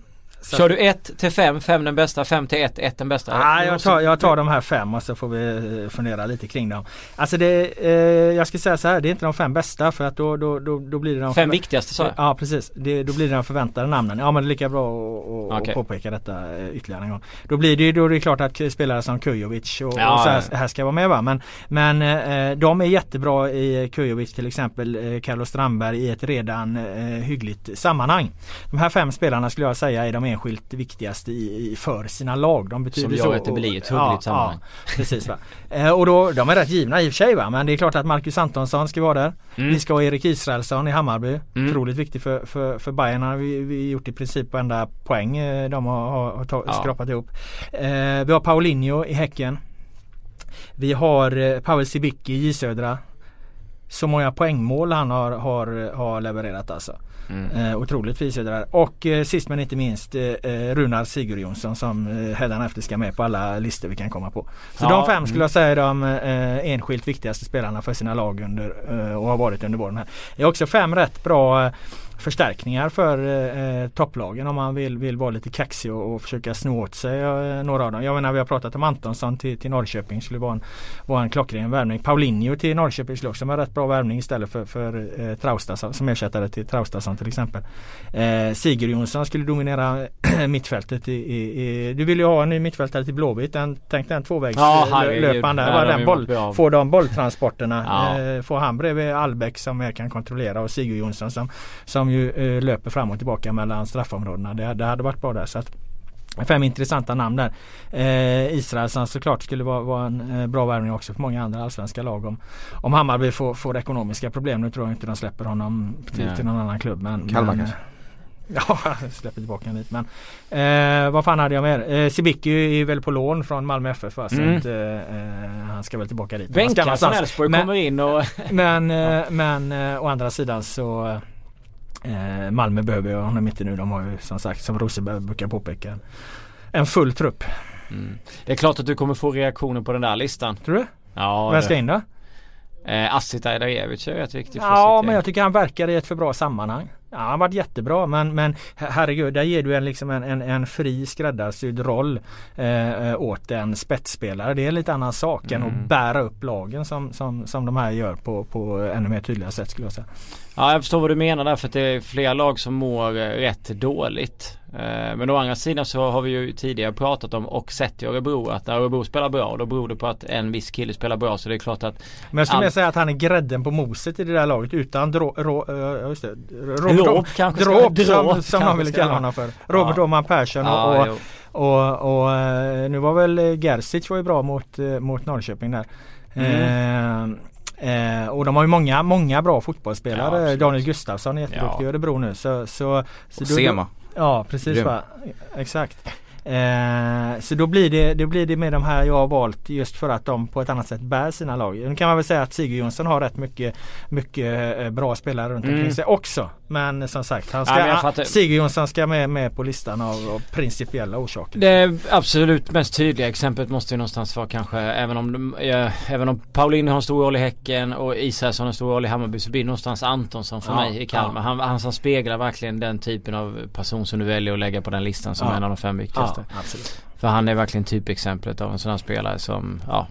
så. Kör du 1 till 5, 5 den bästa, 5 till 1, 1 den bästa? Ah, jag, tar, jag tar de här fem och så får vi eh, fundera lite kring dem. Alltså det, eh, jag ska säga så här, det är inte de fem bästa för att då, då, då, då blir det de Fem viktigaste sa jag? Ja precis, det, då blir det de förväntade namnen. Ja men det är lika bra att okay. påpeka detta eh, ytterligare en gång. Då blir det ju då är det klart att spelare som Kujovic och, ja, och så här, här, ska vara med va. Men, men eh, de är jättebra i Kujovic till exempel, eh, Carlos Strandberg i ett redan eh, hyggligt sammanhang. De här fem spelarna skulle jag säga är de enskilt viktigaste i, i för sina lag. De betyder Som gör att det blir ett huggligt ja, sammanhang. Ja, precis va. Eh, och då, de är rätt givna i och för sig va. Men det är klart att Marcus Antonsson ska vara där. Mm. Vi ska ha Erik Israelsson i Hammarby. Mm. Otroligt viktig för, för, för Bayern har vi, vi gjort i princip varenda poäng eh, de har, har, har ja. skrapat ihop. Eh, vi har Paulinho i Häcken. Vi har eh, Pavel Sibicki i J Södra. Så många poängmål han har, har, har levererat alltså. Mm. Eh, otroligt där. Och eh, sist men inte minst eh, eh Runar Sigurjonsson som eh, hädanefter ska med på alla listor vi kan komma på. Så ja. de fem skulle jag säga är de eh, enskilt viktigaste spelarna för sina lag under eh, och har varit under våren här. Det är också fem rätt bra förstärkningar för eh, eh, topplagen om man vill, vill vara lite kaxig och, och försöka sno åt sig eh, några av dem. Jag menar vi har pratat om Antonsson till, till Norrköping skulle vara en, vara en klockren värvning. Paulinho till Norrköping skulle också vara en rätt bra värvning istället för, för eh, Traustason som ersättare till Traustason till exempel. Eh, Sigurd Jonsson skulle dominera mittfältet i, i, i, Du vill ju ha en ny mittfältare till Blåvitt. tänk den tvåvägslöparen ja, där. den boll, får de bolltransporterna. Ja. Eh, får han bredvid Albeck som mer kan kontrollera och Sigurd Jonsson som, som ju eh, löper fram och tillbaka mellan straffområdena. Det, det hade varit bra där. Så att, Fem intressanta namn där. Eh, Israelsson såklart skulle vara, vara en eh, bra värvning också för många andra allsvenska lag. Om, om Hammarby får, får ekonomiska problem. Nu tror jag inte de släpper honom till, till någon annan klubb. Men, Kalmar men, kanske? Ja, jag släpper tillbaka honom dit. Men eh, vad fan hade jag mer? Eh, Sibicki är väl på lån från Malmö FF va? Så mm. att, eh, han ska väl tillbaka dit. Bänkas från Elfsborg kommer in och... men, eh, men eh, å andra sidan så Eh, Malmö behöver ju honom inte nu. De har ju som sagt som Rosenberg brukar påpeka en full trupp. Mm. Det är klart att du kommer få reaktioner på den där listan. Tror du? Ja. Vem ska in då? Eh, Assit Ajdarevic är rätt viktig för Ja men jag tycker han verkar i ett för bra sammanhang. Ja, han varit jättebra men, men herregud, där ger du en, liksom en, en, en fri skräddarsydd roll eh, eh åt en spetsspelare. Det är en lite annan sak mm. än att mm. bära upp lagen som, som, som de här gör på, på ännu mer tydliga sätt skulle jag säga. Ja jag förstår vad du menar där för att det är flera lag som mår eh, rätt dåligt. Eh, men å andra sidan så har vi ju tidigare pratat om och sett i Örebro att när Örebro spelar bra då beror det på att en viss kille spelar bra så det är klart att Men jag skulle all... säga att han är grädden på moset i det där laget utan drå, rå, uh, just det, Dråp kanske Dråp som, som man vill kalla honom för. Robert ja. Åhman Persson ja, och, och, och, och, nu var väl Gerzic var ju bra mot, mot Norrköping där. Mm. Eh, eh, och de har ju många, många bra fotbollsspelare. Ja, Daniel Gustafsson är jätteduktig i Örebro nu. Så, så, så och Sema. Ja precis va. Exakt. Eh, så då blir, det, det blir det med de här jag har valt just för att de på ett annat sätt bär sina lag. Nu kan man väl säga att Sigurd Jonsson har rätt mycket, mycket eh, bra spelare runt omkring mm. sig också. Men som sagt, han ska, ja, Sigurd Jonsson ska med, med på listan av, av principiella orsaker. Det absolut mest tydliga exemplet måste ju någonstans vara kanske även om, ja, även om Pauline har en stor roll i Häcken och Isaksson har en stor roll i Hammarby så blir det någonstans Antonsson för ja, mig i Kalmar. Han, han som speglar verkligen den typen av person som du väljer att lägga på den listan som en av de fem viktigaste. Absolut. För han är verkligen typexemplet av en sån här spelare som, ja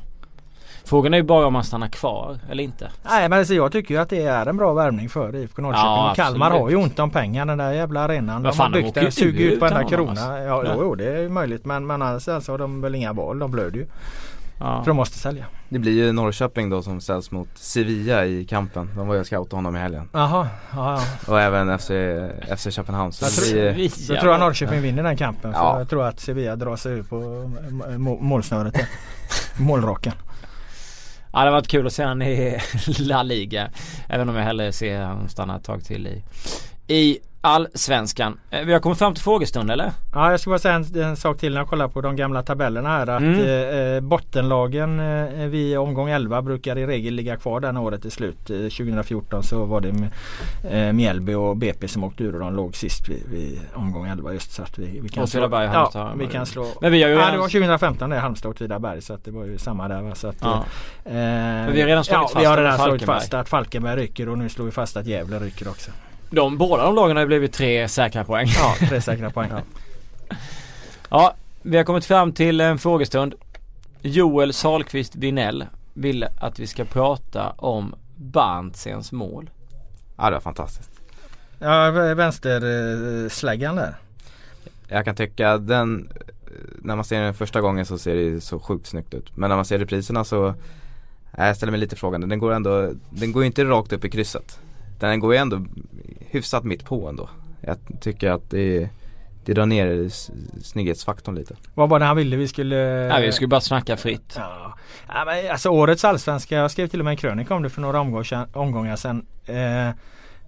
Frågan är ju bara om han stannar kvar eller inte. Nej men alltså jag tycker ju att det är en bra värvning för IFK Norrköping. Ja, Kalmar har ju ont om pengar den där jävla arenan. De har byggt den, suger ut varenda krona. Ja, jo, jo det är möjligt men, men annars alltså har de väl inga val. De blöder ju. Ja. För de måste sälja. Det blir ju Norrköping då som ställs mot Sevilla i kampen. De var ju scoutade honom i helgen. Jaha, ja, ja. Och även FC, FC Köpenhamn. Så jag tror, blir, då tror jag Norrköping vinner den kampen. För ja. jag tror att Sevilla drar sig ur på målsnöret. Målraken. Ja det har varit kul att se honom i La Liga. Även om jag hellre ser honom stanna ett tag till i, i Allsvenskan. Eh, vi har kommit fram till frågestund eller? Ja jag ska bara säga en, en sak till när jag kollar på de gamla tabellerna här. Att mm. Eh, eh, bottenlagen eh, vid omgång 11 brukar i regel ligga kvar den året är slut. Eh, 2014 så var det eh, Mjällby och BP som åkte ur och de låg sist vid, vid omgång 11 just så att vi, vi kan slå. ja, vi kan slå. Men vi har ju ja, det var 2015 det Halmstad och Åtvidaberg så att det var ju samma där. Va? Så att, ja. eh, vi har redan slagit ja, fast vi har redan slagit fast att Falkenberg rycker och nu slår vi fast att Gävle rycker också. De, båda de lagen har blivit tre säkra poäng. Ja, tre säkra poäng. ja. ja, vi har kommit fram till en frågestund. Joel Salqvist Vinell vill att vi ska prata om Bantsens mål. Ja, det var fantastiskt. Ja, vänstersläggan där. Jag kan tycka den, när man ser den första gången så ser det så sjukt snyggt ut. Men när man ser repriserna så, jag ställer mig lite frågande. Den går ändå, den går inte rakt upp i krysset den går ju ändå hyfsat mitt på ändå. Jag tycker att det, det drar ner snygghetsfaktorn lite. Vad var det han ville vi skulle? Ja, vi skulle bara snacka fritt. Ja. ja men alltså årets allsvenska, jag skrev till och med en krönika om det för några omgångar sedan. Eh,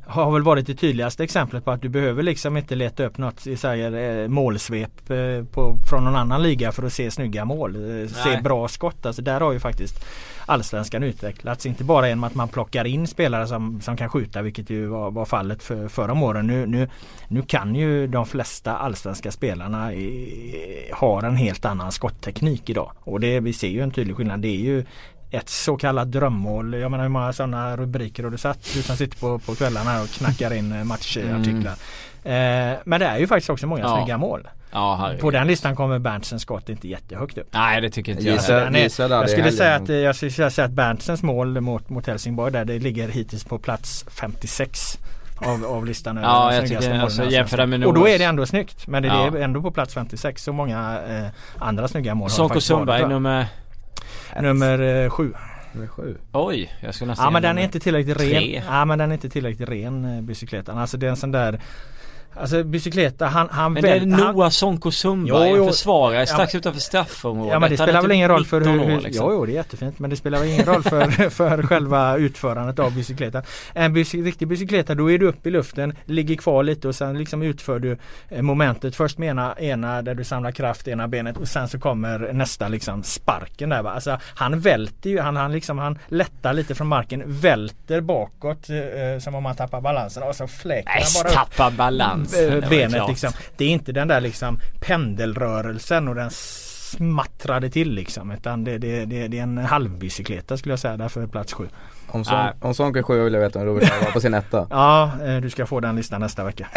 har väl varit det tydligaste exemplet på att du behöver liksom inte leta upp något i säger, eh, målsvep eh, på, från någon annan liga för att se snygga mål. Eh, se bra skott. Alltså där har ju faktiskt allsvenskan utvecklats. Inte bara genom att man plockar in spelare som, som kan skjuta vilket ju var, var fallet för förra åren. Nu, nu, nu kan ju de flesta allsvenska spelarna eh, i, ha en helt annan skottteknik idag. Och det, vi ser ju en tydlig skillnad. Det är ju ett så kallat drömmål. Jag menar hur många sådana rubriker har du satt? Du som sitter på, på kvällarna och knackar in eh, matchartiklar. Mm. Eh, men det är ju faktiskt också många ja. snygga mål. Ja, på den listan kommer Berntsens skott inte jättehögt upp. Nej det tycker inte jag. Gissa, är, gissa jag skulle säga att, jag skulle säga att Berntsens mål mot, mot Helsingborg där det ligger hittills på plats 56 av, av listan över Ja jag tycker alltså jämföra med Och då är det ändå snyggt. Men det ja. är ändå på plats 56 så många eh, andra snygga mål Sonko Sundberg nummer Nummer eh, sju. Nummer sju. Oj, jag skulle nästan Ja men den är inte tillräckligt ren. Ja men den är inte tillräckligt ren eh, bicykletan. Alltså det är en sån där Alltså Bicicleta han, han Men det är Noah Sonko Sundberg, en försvarare strax ja, utanför straffområdet. Ja men det spelar väl ingen roll för hur, hur liksom. jo, jo det är jättefint men det spelar väl ingen roll för, för själva utförandet av bicykletan. En bicy, riktig bicykleta då är du upp i luften, ligger kvar lite och sen liksom utför du eh, momentet. Först med ena, ena där du samlar kraft i ena benet och sen så kommer nästa liksom sparken där va. Alltså han välter ju, han, han liksom han lättar lite från marken, välter bakåt eh, som om han tappar balansen och så fläker han bara upp. tappar balans benet liksom. Det är inte den där liksom pendelrörelsen och den smattrade till liksom. Utan det, det, det, det är en halvbicykleta skulle jag säga därför plats sju. Om, son, om Sonke sju vill jag veta om Robert var på sin etta. ja, eh, du ska få den listan nästa vecka.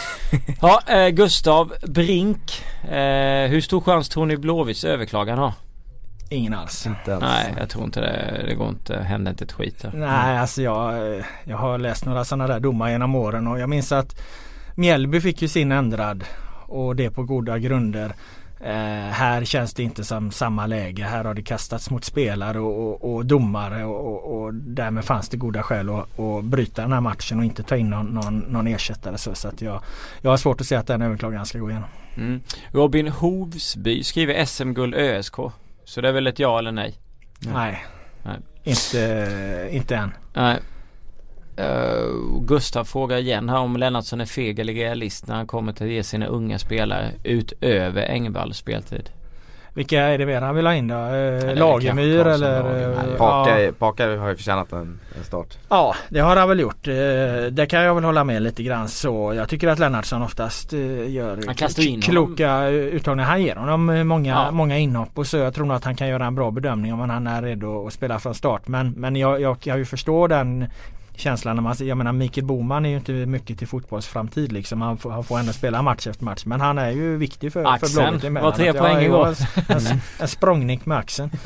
ja, eh, Gustav Brink. Eh, hur stor chans tror ni Blåvitts överklagan har? Ingen alls. Inte alls. Nej jag tror inte det. Det går inte. Händer inte ett skit där. Nej alltså jag, jag har läst några sådana där domar genom åren och jag minns att Mjällby fick ju sin ändrad och det på goda grunder. Eh, här känns det inte som samma läge. Här har det kastats mot spelare och, och, och domare och, och, därmed fanns det goda skäl att, att bryta den här matchen och inte ta in någon, någon, någon ersättare. Så, så att jag, jag har svårt att se att den överklagan ska gå igenom. Mm. Robin Hovsby skriver SM-guld ÖSK. Så det är väl ett ja eller nej? Nej, nej. Inte, inte än. Nej. Uh, Gustav frågar igen här om Lennartsson är feg eller realist när han kommer till att ge sina unga spelare utöver Engvalls speltid. Vilka är det mer han vill ha in då? Eh, Lagemyr eller? Lagemyr. Paka, ja. Paka har ju förtjänat en, en, start. Ja det har han väl gjort. Eh, det kan jag väl hålla med lite grann så. Jag tycker att Lennartsson oftast eh, gör han kloka uttagningar. Han ger honom många, ja. många inhopp och så. Jag tror nog att han kan göra en bra bedömning om han är redo att spela från start. Men, men jag, jag kan ju förstå den känslan när man jag menar Mikael Boman är ju inte mycket till fotbollsframtid liksom. Han får, han får ändå spela match efter match. Men han är ju viktig för, axeln. för Blåvitt emellan. var tre poäng igår. En, en, en språngnick med axeln.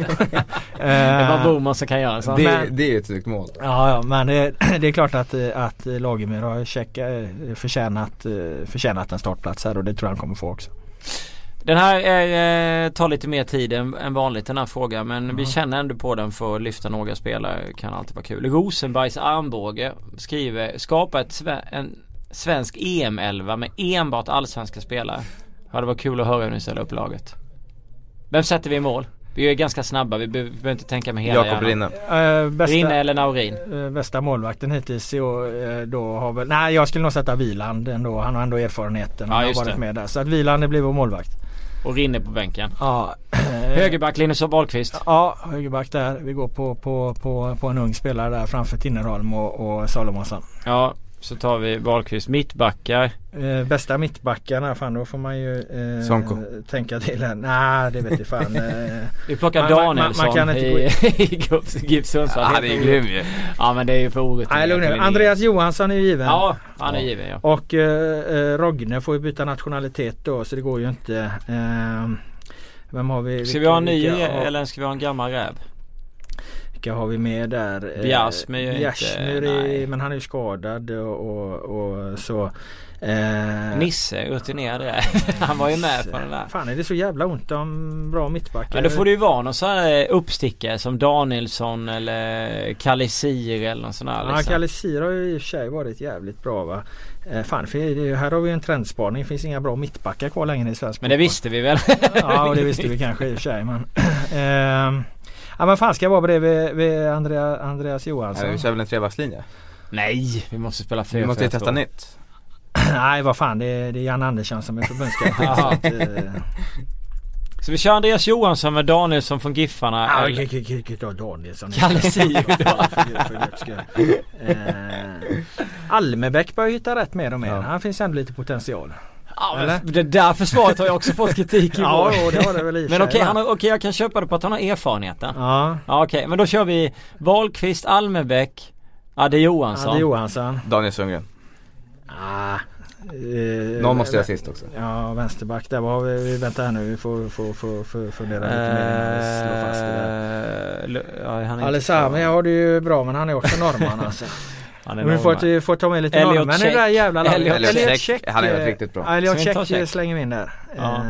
det var Boman som kan göra så. Det, men, det är ett snyggt mål. Ja, ja men det, det, är klart att, att Lagemyr har checka, förtjänat, förtjänat en startplats här och det tror jag han kommer få också. Den här är, tar lite mer tid än, än vanligt den här frågan men mm. vi känner ändå på den för att lyfta några spelare. Kan alltid vara kul. Rosenbergs armbåge skriver skapa ett sve, en svensk EM-11 med enbart allsvenska spelare. Hade varit kul att höra hur ni ställer upp laget. Vem sätter vi i mål? Vi är ganska snabba, vi behöver inte tänka med hela Jakob Rinne. Uh, bästa, Rinne eller Naurin? Uh, bästa målvakten hittills uh, då har väl, nej jag skulle nog sätta Viland ändå. Han har ändå erfarenheten. Ja, han har varit det. med där. Så att Viland blir vår målvakt. Och Rinne på bänken. Ja. Högerback Linus Wahlqvist. Ja, högerback där. Vi går på, på, på, på en ung spelare där framför Tinnerholm och, och Salomonsson. Ja, så tar vi Wahlqvist mittbackar. Eh, bästa mittbackarna, fan då får man ju eh, tänka till här. Nej det vet jag fan. Eh, vi plockar Danielsson man, man, man i, i GIF Sundsvall. Ja, det är grym ju. Ja men det är ju för orutin. Andreas Johansson är ju given. Ja, han är ja. given ja. Och eh, eh, Rogne får ju byta nationalitet då så det går ju inte. Eh, vem har vi? Ska vi ha en ny eller ska vi ha en gammal räv? Vilka har vi med där? Bjasmyr är men han är ju skadad och, och, och så. Eh, Nisse, rutinerad Han var ju med på den där. Fan är det så jävla ont om bra mittbackar? Men då får det ju vara någon sån här uppstickare som Danielsson eller Kalle Sir eller någon sån här. Ja liksom. Kalle Sir har ju i och för sig varit jävligt bra va. Eh, fan för här har vi en trendspaning. Det finns inga bra mittbackar kvar längre i svensk Men det visste vi väl? ja och det visste vi kanske i och för sig men. Eh, Ja men fan ska jag vara bredvid vid Andrea, Andreas Johansson? Ja, vi kör väl en trebackslinje? Nej, vi måste spela fyra Vi måste ju testa år. nytt. Nej vad fan det är, det är Jan Andersson som är förbundskapten. Eh. så vi kör Andreas Johansson med Danielsson från Giffarna? Ja, eller? ta Danielsson. Kalle då. eh, Almebäck börjar hitta rätt mer och mer. Ja. Han finns ändå lite potential. Ja, det där försvaret har jag också fått kritik i Ja, jo, det har det väl i Men okej, har- okej, jag kan köpa det på att han har erfarenheten. Ja, Ja, okej, men då kör vi Wahlqvist, Almebäck, Adde Johansson. Adde Johansson. Daniel Sundgren. Ah, eh, Någon måste jag sist också. Ja, vänsterback. Där var vi. vi vänta här nu. Vi får, får, får, får fundera lite mer slår fast det där. Eh, ja, han är Alessami har det ju bra men han är också norrman alltså. Han är Vi får, får ta med lite Elliot norrmän i det där Check. jävla laget. Elliot Check. Han är eh, riktigt bra. Elliot vi ta Check, Check? slänger vi in där. Ja. Eh,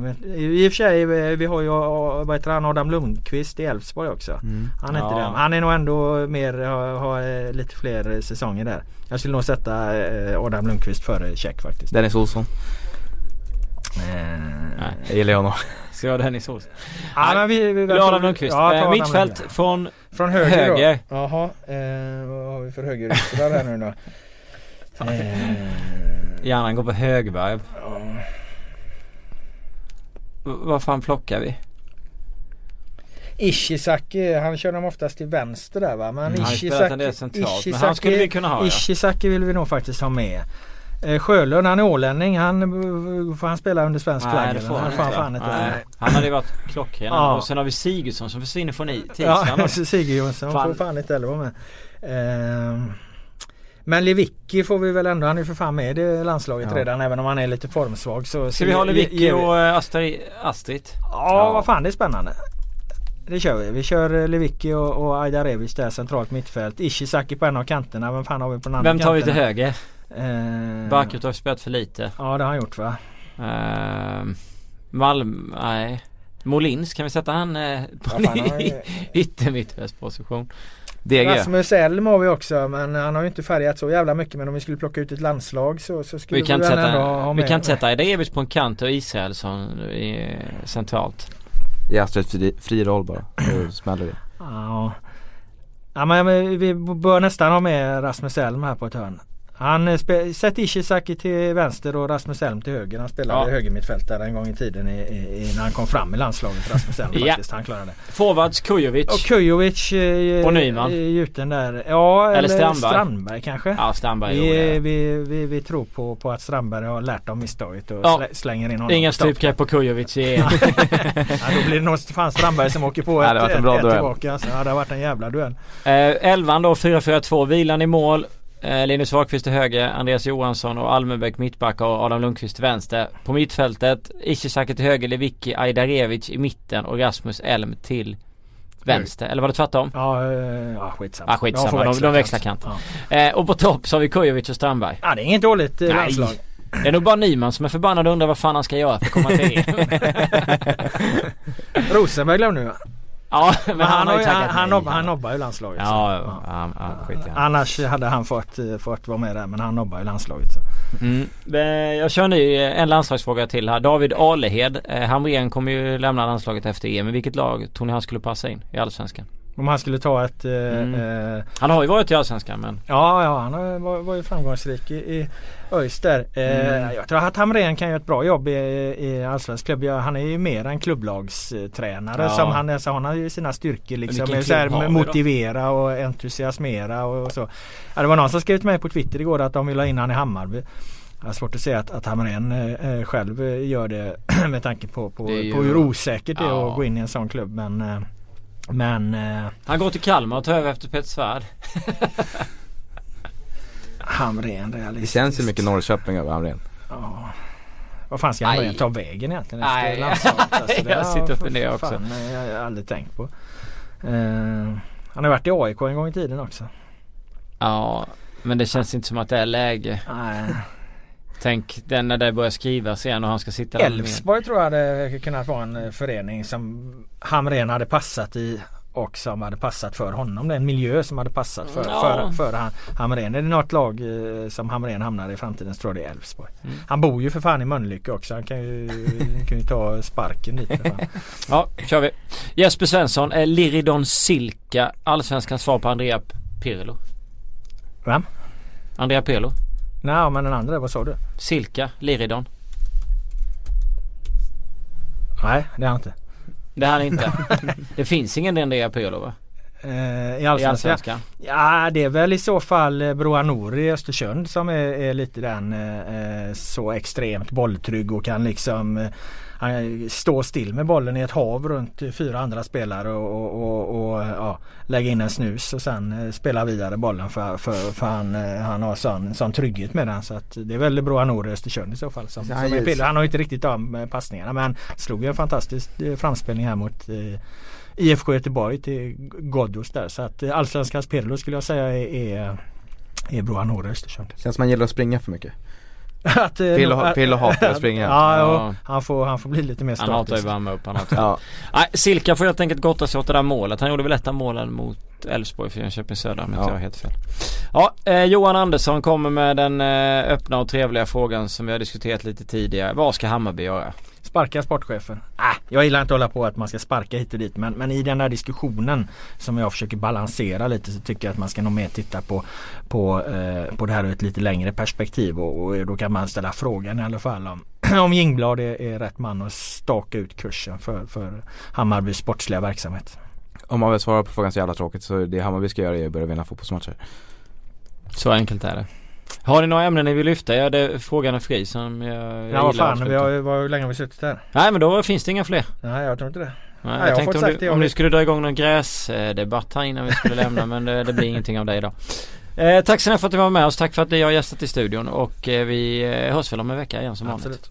men, I och för sig vi, vi har ju eh, vad heter han, Adam Lundqvist i Elfsborg också. Mm. Han är inte Ja. det. Han är nog ändå mer, har, har eh, lite fler säsonger där. Jag skulle nog sätta eh, Adam Lundqvist före Check faktiskt. Dennis Olsson. Eh, Nej. Jag gillar honom. Ska jag ha Olsson? Ja, men vi, vi, Adam Lundqvist. Ja, Eh, Mittfält från Från höger, höger. då. Jaha, eh, vad har vi för högeryttrar här nu då? Eh, Hjärnan går på högvarv. ja. Vad fan plockar vi? Ishizaki, han kör dem oftast till vänster där va? Men Mm, han en del Ishizaki, centralt, men han skulle vi kunna ha, ja. Ishizaki vill vi nog faktiskt ha med. Eh, Sjölund han är ålänning. Han, får han spela under svensk flagg? Nej det får han, får inte. fan inte. Nej. Han hade ju varit klockren. Ja. Och sen har vi Sigurdsson som försvinner från i tisdagen. Ja, Sigurd Jonsson Fan. får fan inte heller vara med. Ehm, men Lewicki får vi väl ändå, han är för fan med i landslaget Ja. redan även om han är lite formsvag. Så, Ska vi ha ge- och eh, Astrid? Astrid? Ja, Ja. vad fan det är spännande. Det kör vi. Vi kör eh, Lewicki och, och Ajdarevic där centralt mittfält. Ishizaki på en av kanterna. Vem fan har vi på den andra Vem tar vi till kanterna? höger? Eh, Barkut har spelat för lite. Ja det har han gjort va? Uh, Malm... Nej. Molins, kan vi sätta han eh, på Ja, har ju- yttermittfältsposition? DG. Rasmus Elm har vi också men han har ju inte färgat så jävla mycket men om vi skulle plocka ut ett landslag så, så skulle Vi kan, väl ändå ha sätta, vi med- kan inte sätta Ajdarevic på en kant och Israelsson i, centralt. I Astrid fri, fri roll bara. Då smäller det. Ja. ja men men vi bör nästan ha med Rasmus Elm här på ett hörn. Han eh, spe, sätt Ishizaki till vänster och Rasmus Elm till höger. Han spelade Ja. högermittfältare en gång i tiden i, i, när han kom fram i landslaget Rasmus Elm Ja. faktiskt. Han klarade det. Forwards Kujovic. Och Kujovic eh, Och Nyman. eh, gjuten där. Ja eller, Eller Strandberg. Strandberg kanske. Ja, Strandberg Vi, det. vi, vi, vi tror på, på att Strandberg har lärt av misstaget och Ja. slä, slänger in honom. Inga strypgrepp på Kujovic i ja, då blir det nog fan Strandberg som åker på Ja, ett, det varit en ett, ett duell. tillbaka. Så, ja, det har varit en jävla duell. Eh, elvan då 4-4-2. Vilan i mål. Eh, Linus Wahlqvist till höger. Andreas Johansson och Almenbäck mittback och Adam Lundqvist till vänster. På mittfältet Ishizaki till höger. Lewicki Ajdarevic i mitten och Rasmus Elm till vänster. Eller var det tvärtom? Ja, eh, ja skitsamma. Ah, skitsamma. De- de växlar kant. Ja. Eh, och på topp så har vi Kujovic och Strandberg. ja, det är inget dåligt eh, landslag. Det är nog bara Nyman som är förbannad och undrar vad fan han ska göra för att komma till EM. Rosenberg glömde du va? Ja men, Men han, har har ju han, han, nobbar, han nobbar ju landslaget. så. Ja, ja, ja, ja skit i han. Annars hade han fått, eh, fått vara med där men han nobbar ju landslaget. Så. Mm. Jag kör nu eh, en landslagsfråga till här. David Alehed. Eh, Hamrén kommer ju lämna landslaget efter EM. I vilket lag tror ni han skulle passa in i Allsvenskan? Om han skulle ta ett... eh, Mm. eh, Han har ju varit i Allsvenskan men ja, ja han har- var, var ju framgångsrik i, i ÖIS där. Eh, Mm. Jag tror att Hamrén kan göra ett bra jobb i, i allsvensk klubb. Han är ju mer en klubblagstränare Ja. som han är. Så han har ju sina styrkor liksom. Så här, motivera och entusiasmera och, och så. Ja, det var någon som skrev till mig på Twitter igår att de vill ha in han i Hammarby. Jag har svårt att se att, att Hamrén eh, själv eh, gör det med tanke på, på, Det på hur osäkert det är Ja. att gå in i en sån klubb. Men, men eh, han går till Kalmar och tar över efter Peter Svärd. Hamrén Det realistiskt. känns ju mycket Norrköping över Hamrén. Ja. Vad fan ska Hamrén ta vägen egentligen Aj. Alltså, det Jag sitter och funderar fan, också. eh, Jag har aldrig tänkt på. Eh, han har varit i AIK en gång i tiden också. Ja men det känns inte som att det är läge. Nej. Tänk den när det börjar skrivas igen och han ska sitta där Elfsborg tror jag hade kunnat vara en eh, förening som Hamrén hade passat i och som hade passat för honom. Det är en miljö som hade passat för, Ja. för, för han, Hamrén. Är det något lag eh, som Hamrén hamnar i framtiden så tror jag det är Elfsborg. Mm. Han bor ju för fan i Mölnlycke också. Han kan ju, kan ju ta sparken dit. Ja, kör vi. Jesper Svensson. Eh, Liridon Silka. Allsvenskans svar på Andrea Pirlo. Vem? Andrea Pirlo. Nej men den andra, vad sa du? Silka. Liridon. Nej det är han inte. Det är inte. det finns ingen Andrea Pirlo va? Eh, i Allsvenskan. Ja det är väl i så fall eh, Broa Nour i Östersund som är, är lite den eh, eh, så extremt bolltrygg och kan liksom eh, han stå still med bollen i ett hav runt fyra andra spelare och, och, och, och ja, lägga in en snus och sen eh, spela vidare bollen för, för, för han, eh, han har sån, sån trygghet med den. Så att det är väl Broa Nour i Östersund i så fall. Som, Ja, som. Han har inte riktigt de passningarna men slog ju en fantastisk eh, framspelning här mot eh, IFK Göteborg till Ghoddos där. Så att eh, Allsvenskans Pirlo skulle jag säga är, är, är Broa Nour i Östersund. Känns som man gillar att springa för mycket. att, eh, Pirlo, att- Pirlo hatar att springa. Ja, Ja. Han, får, han får bli lite mer Han hatar ju statisk. värma upp. Han hatar. Ja. Nej, Silka får helt enkelt gotta sig åt det där målet. Han gjorde väl ett av målen mot Elfsborg för Jönköping Södra om inte Ja. jag har helt fel. Ja, eh, Johan Andersson kommer med den eh, öppna och trevliga frågan som vi har diskuterat lite tidigare. Vad ska Hammarby göra? Sparka sportchefen. Äh, jag gillar inte att hålla på att man ska sparka hit och dit men, men i den där diskussionen som jag försöker balansera lite så tycker jag att man ska nog mer titta på, på, eh, på det här ur ett lite längre perspektiv och, och då kan man ställa frågan i alla fall om, om Jingblad är, är rätt man att staka ut kursen för, för Hammarbys sportsliga verksamhet. Om man vill svara på frågan så jävla tråkigt så det Hammarby ska göra är att börja vinna fotbollsmatcher. Så enkelt är det. Har ni några ämnen ni vill lyfta? Ja, det, frågan är fri som jag, Ja vad fan, vi har, ju- hur länge har vi suttit här? Nej men då finns det inga fler. Nej jag tror inte det. Nej, jag jag har tänkte fått om, sagt det du, jag om du vill. skulle dra igång någon gräsdebatt här innan vi skulle lämna men det, det blir ingenting av det idag. Eh, tack så mycket för att du var med oss. Tack för att ni har gästat i studion och eh, vi eh, hörs väl om en vecka igen som vanligt. Absolut.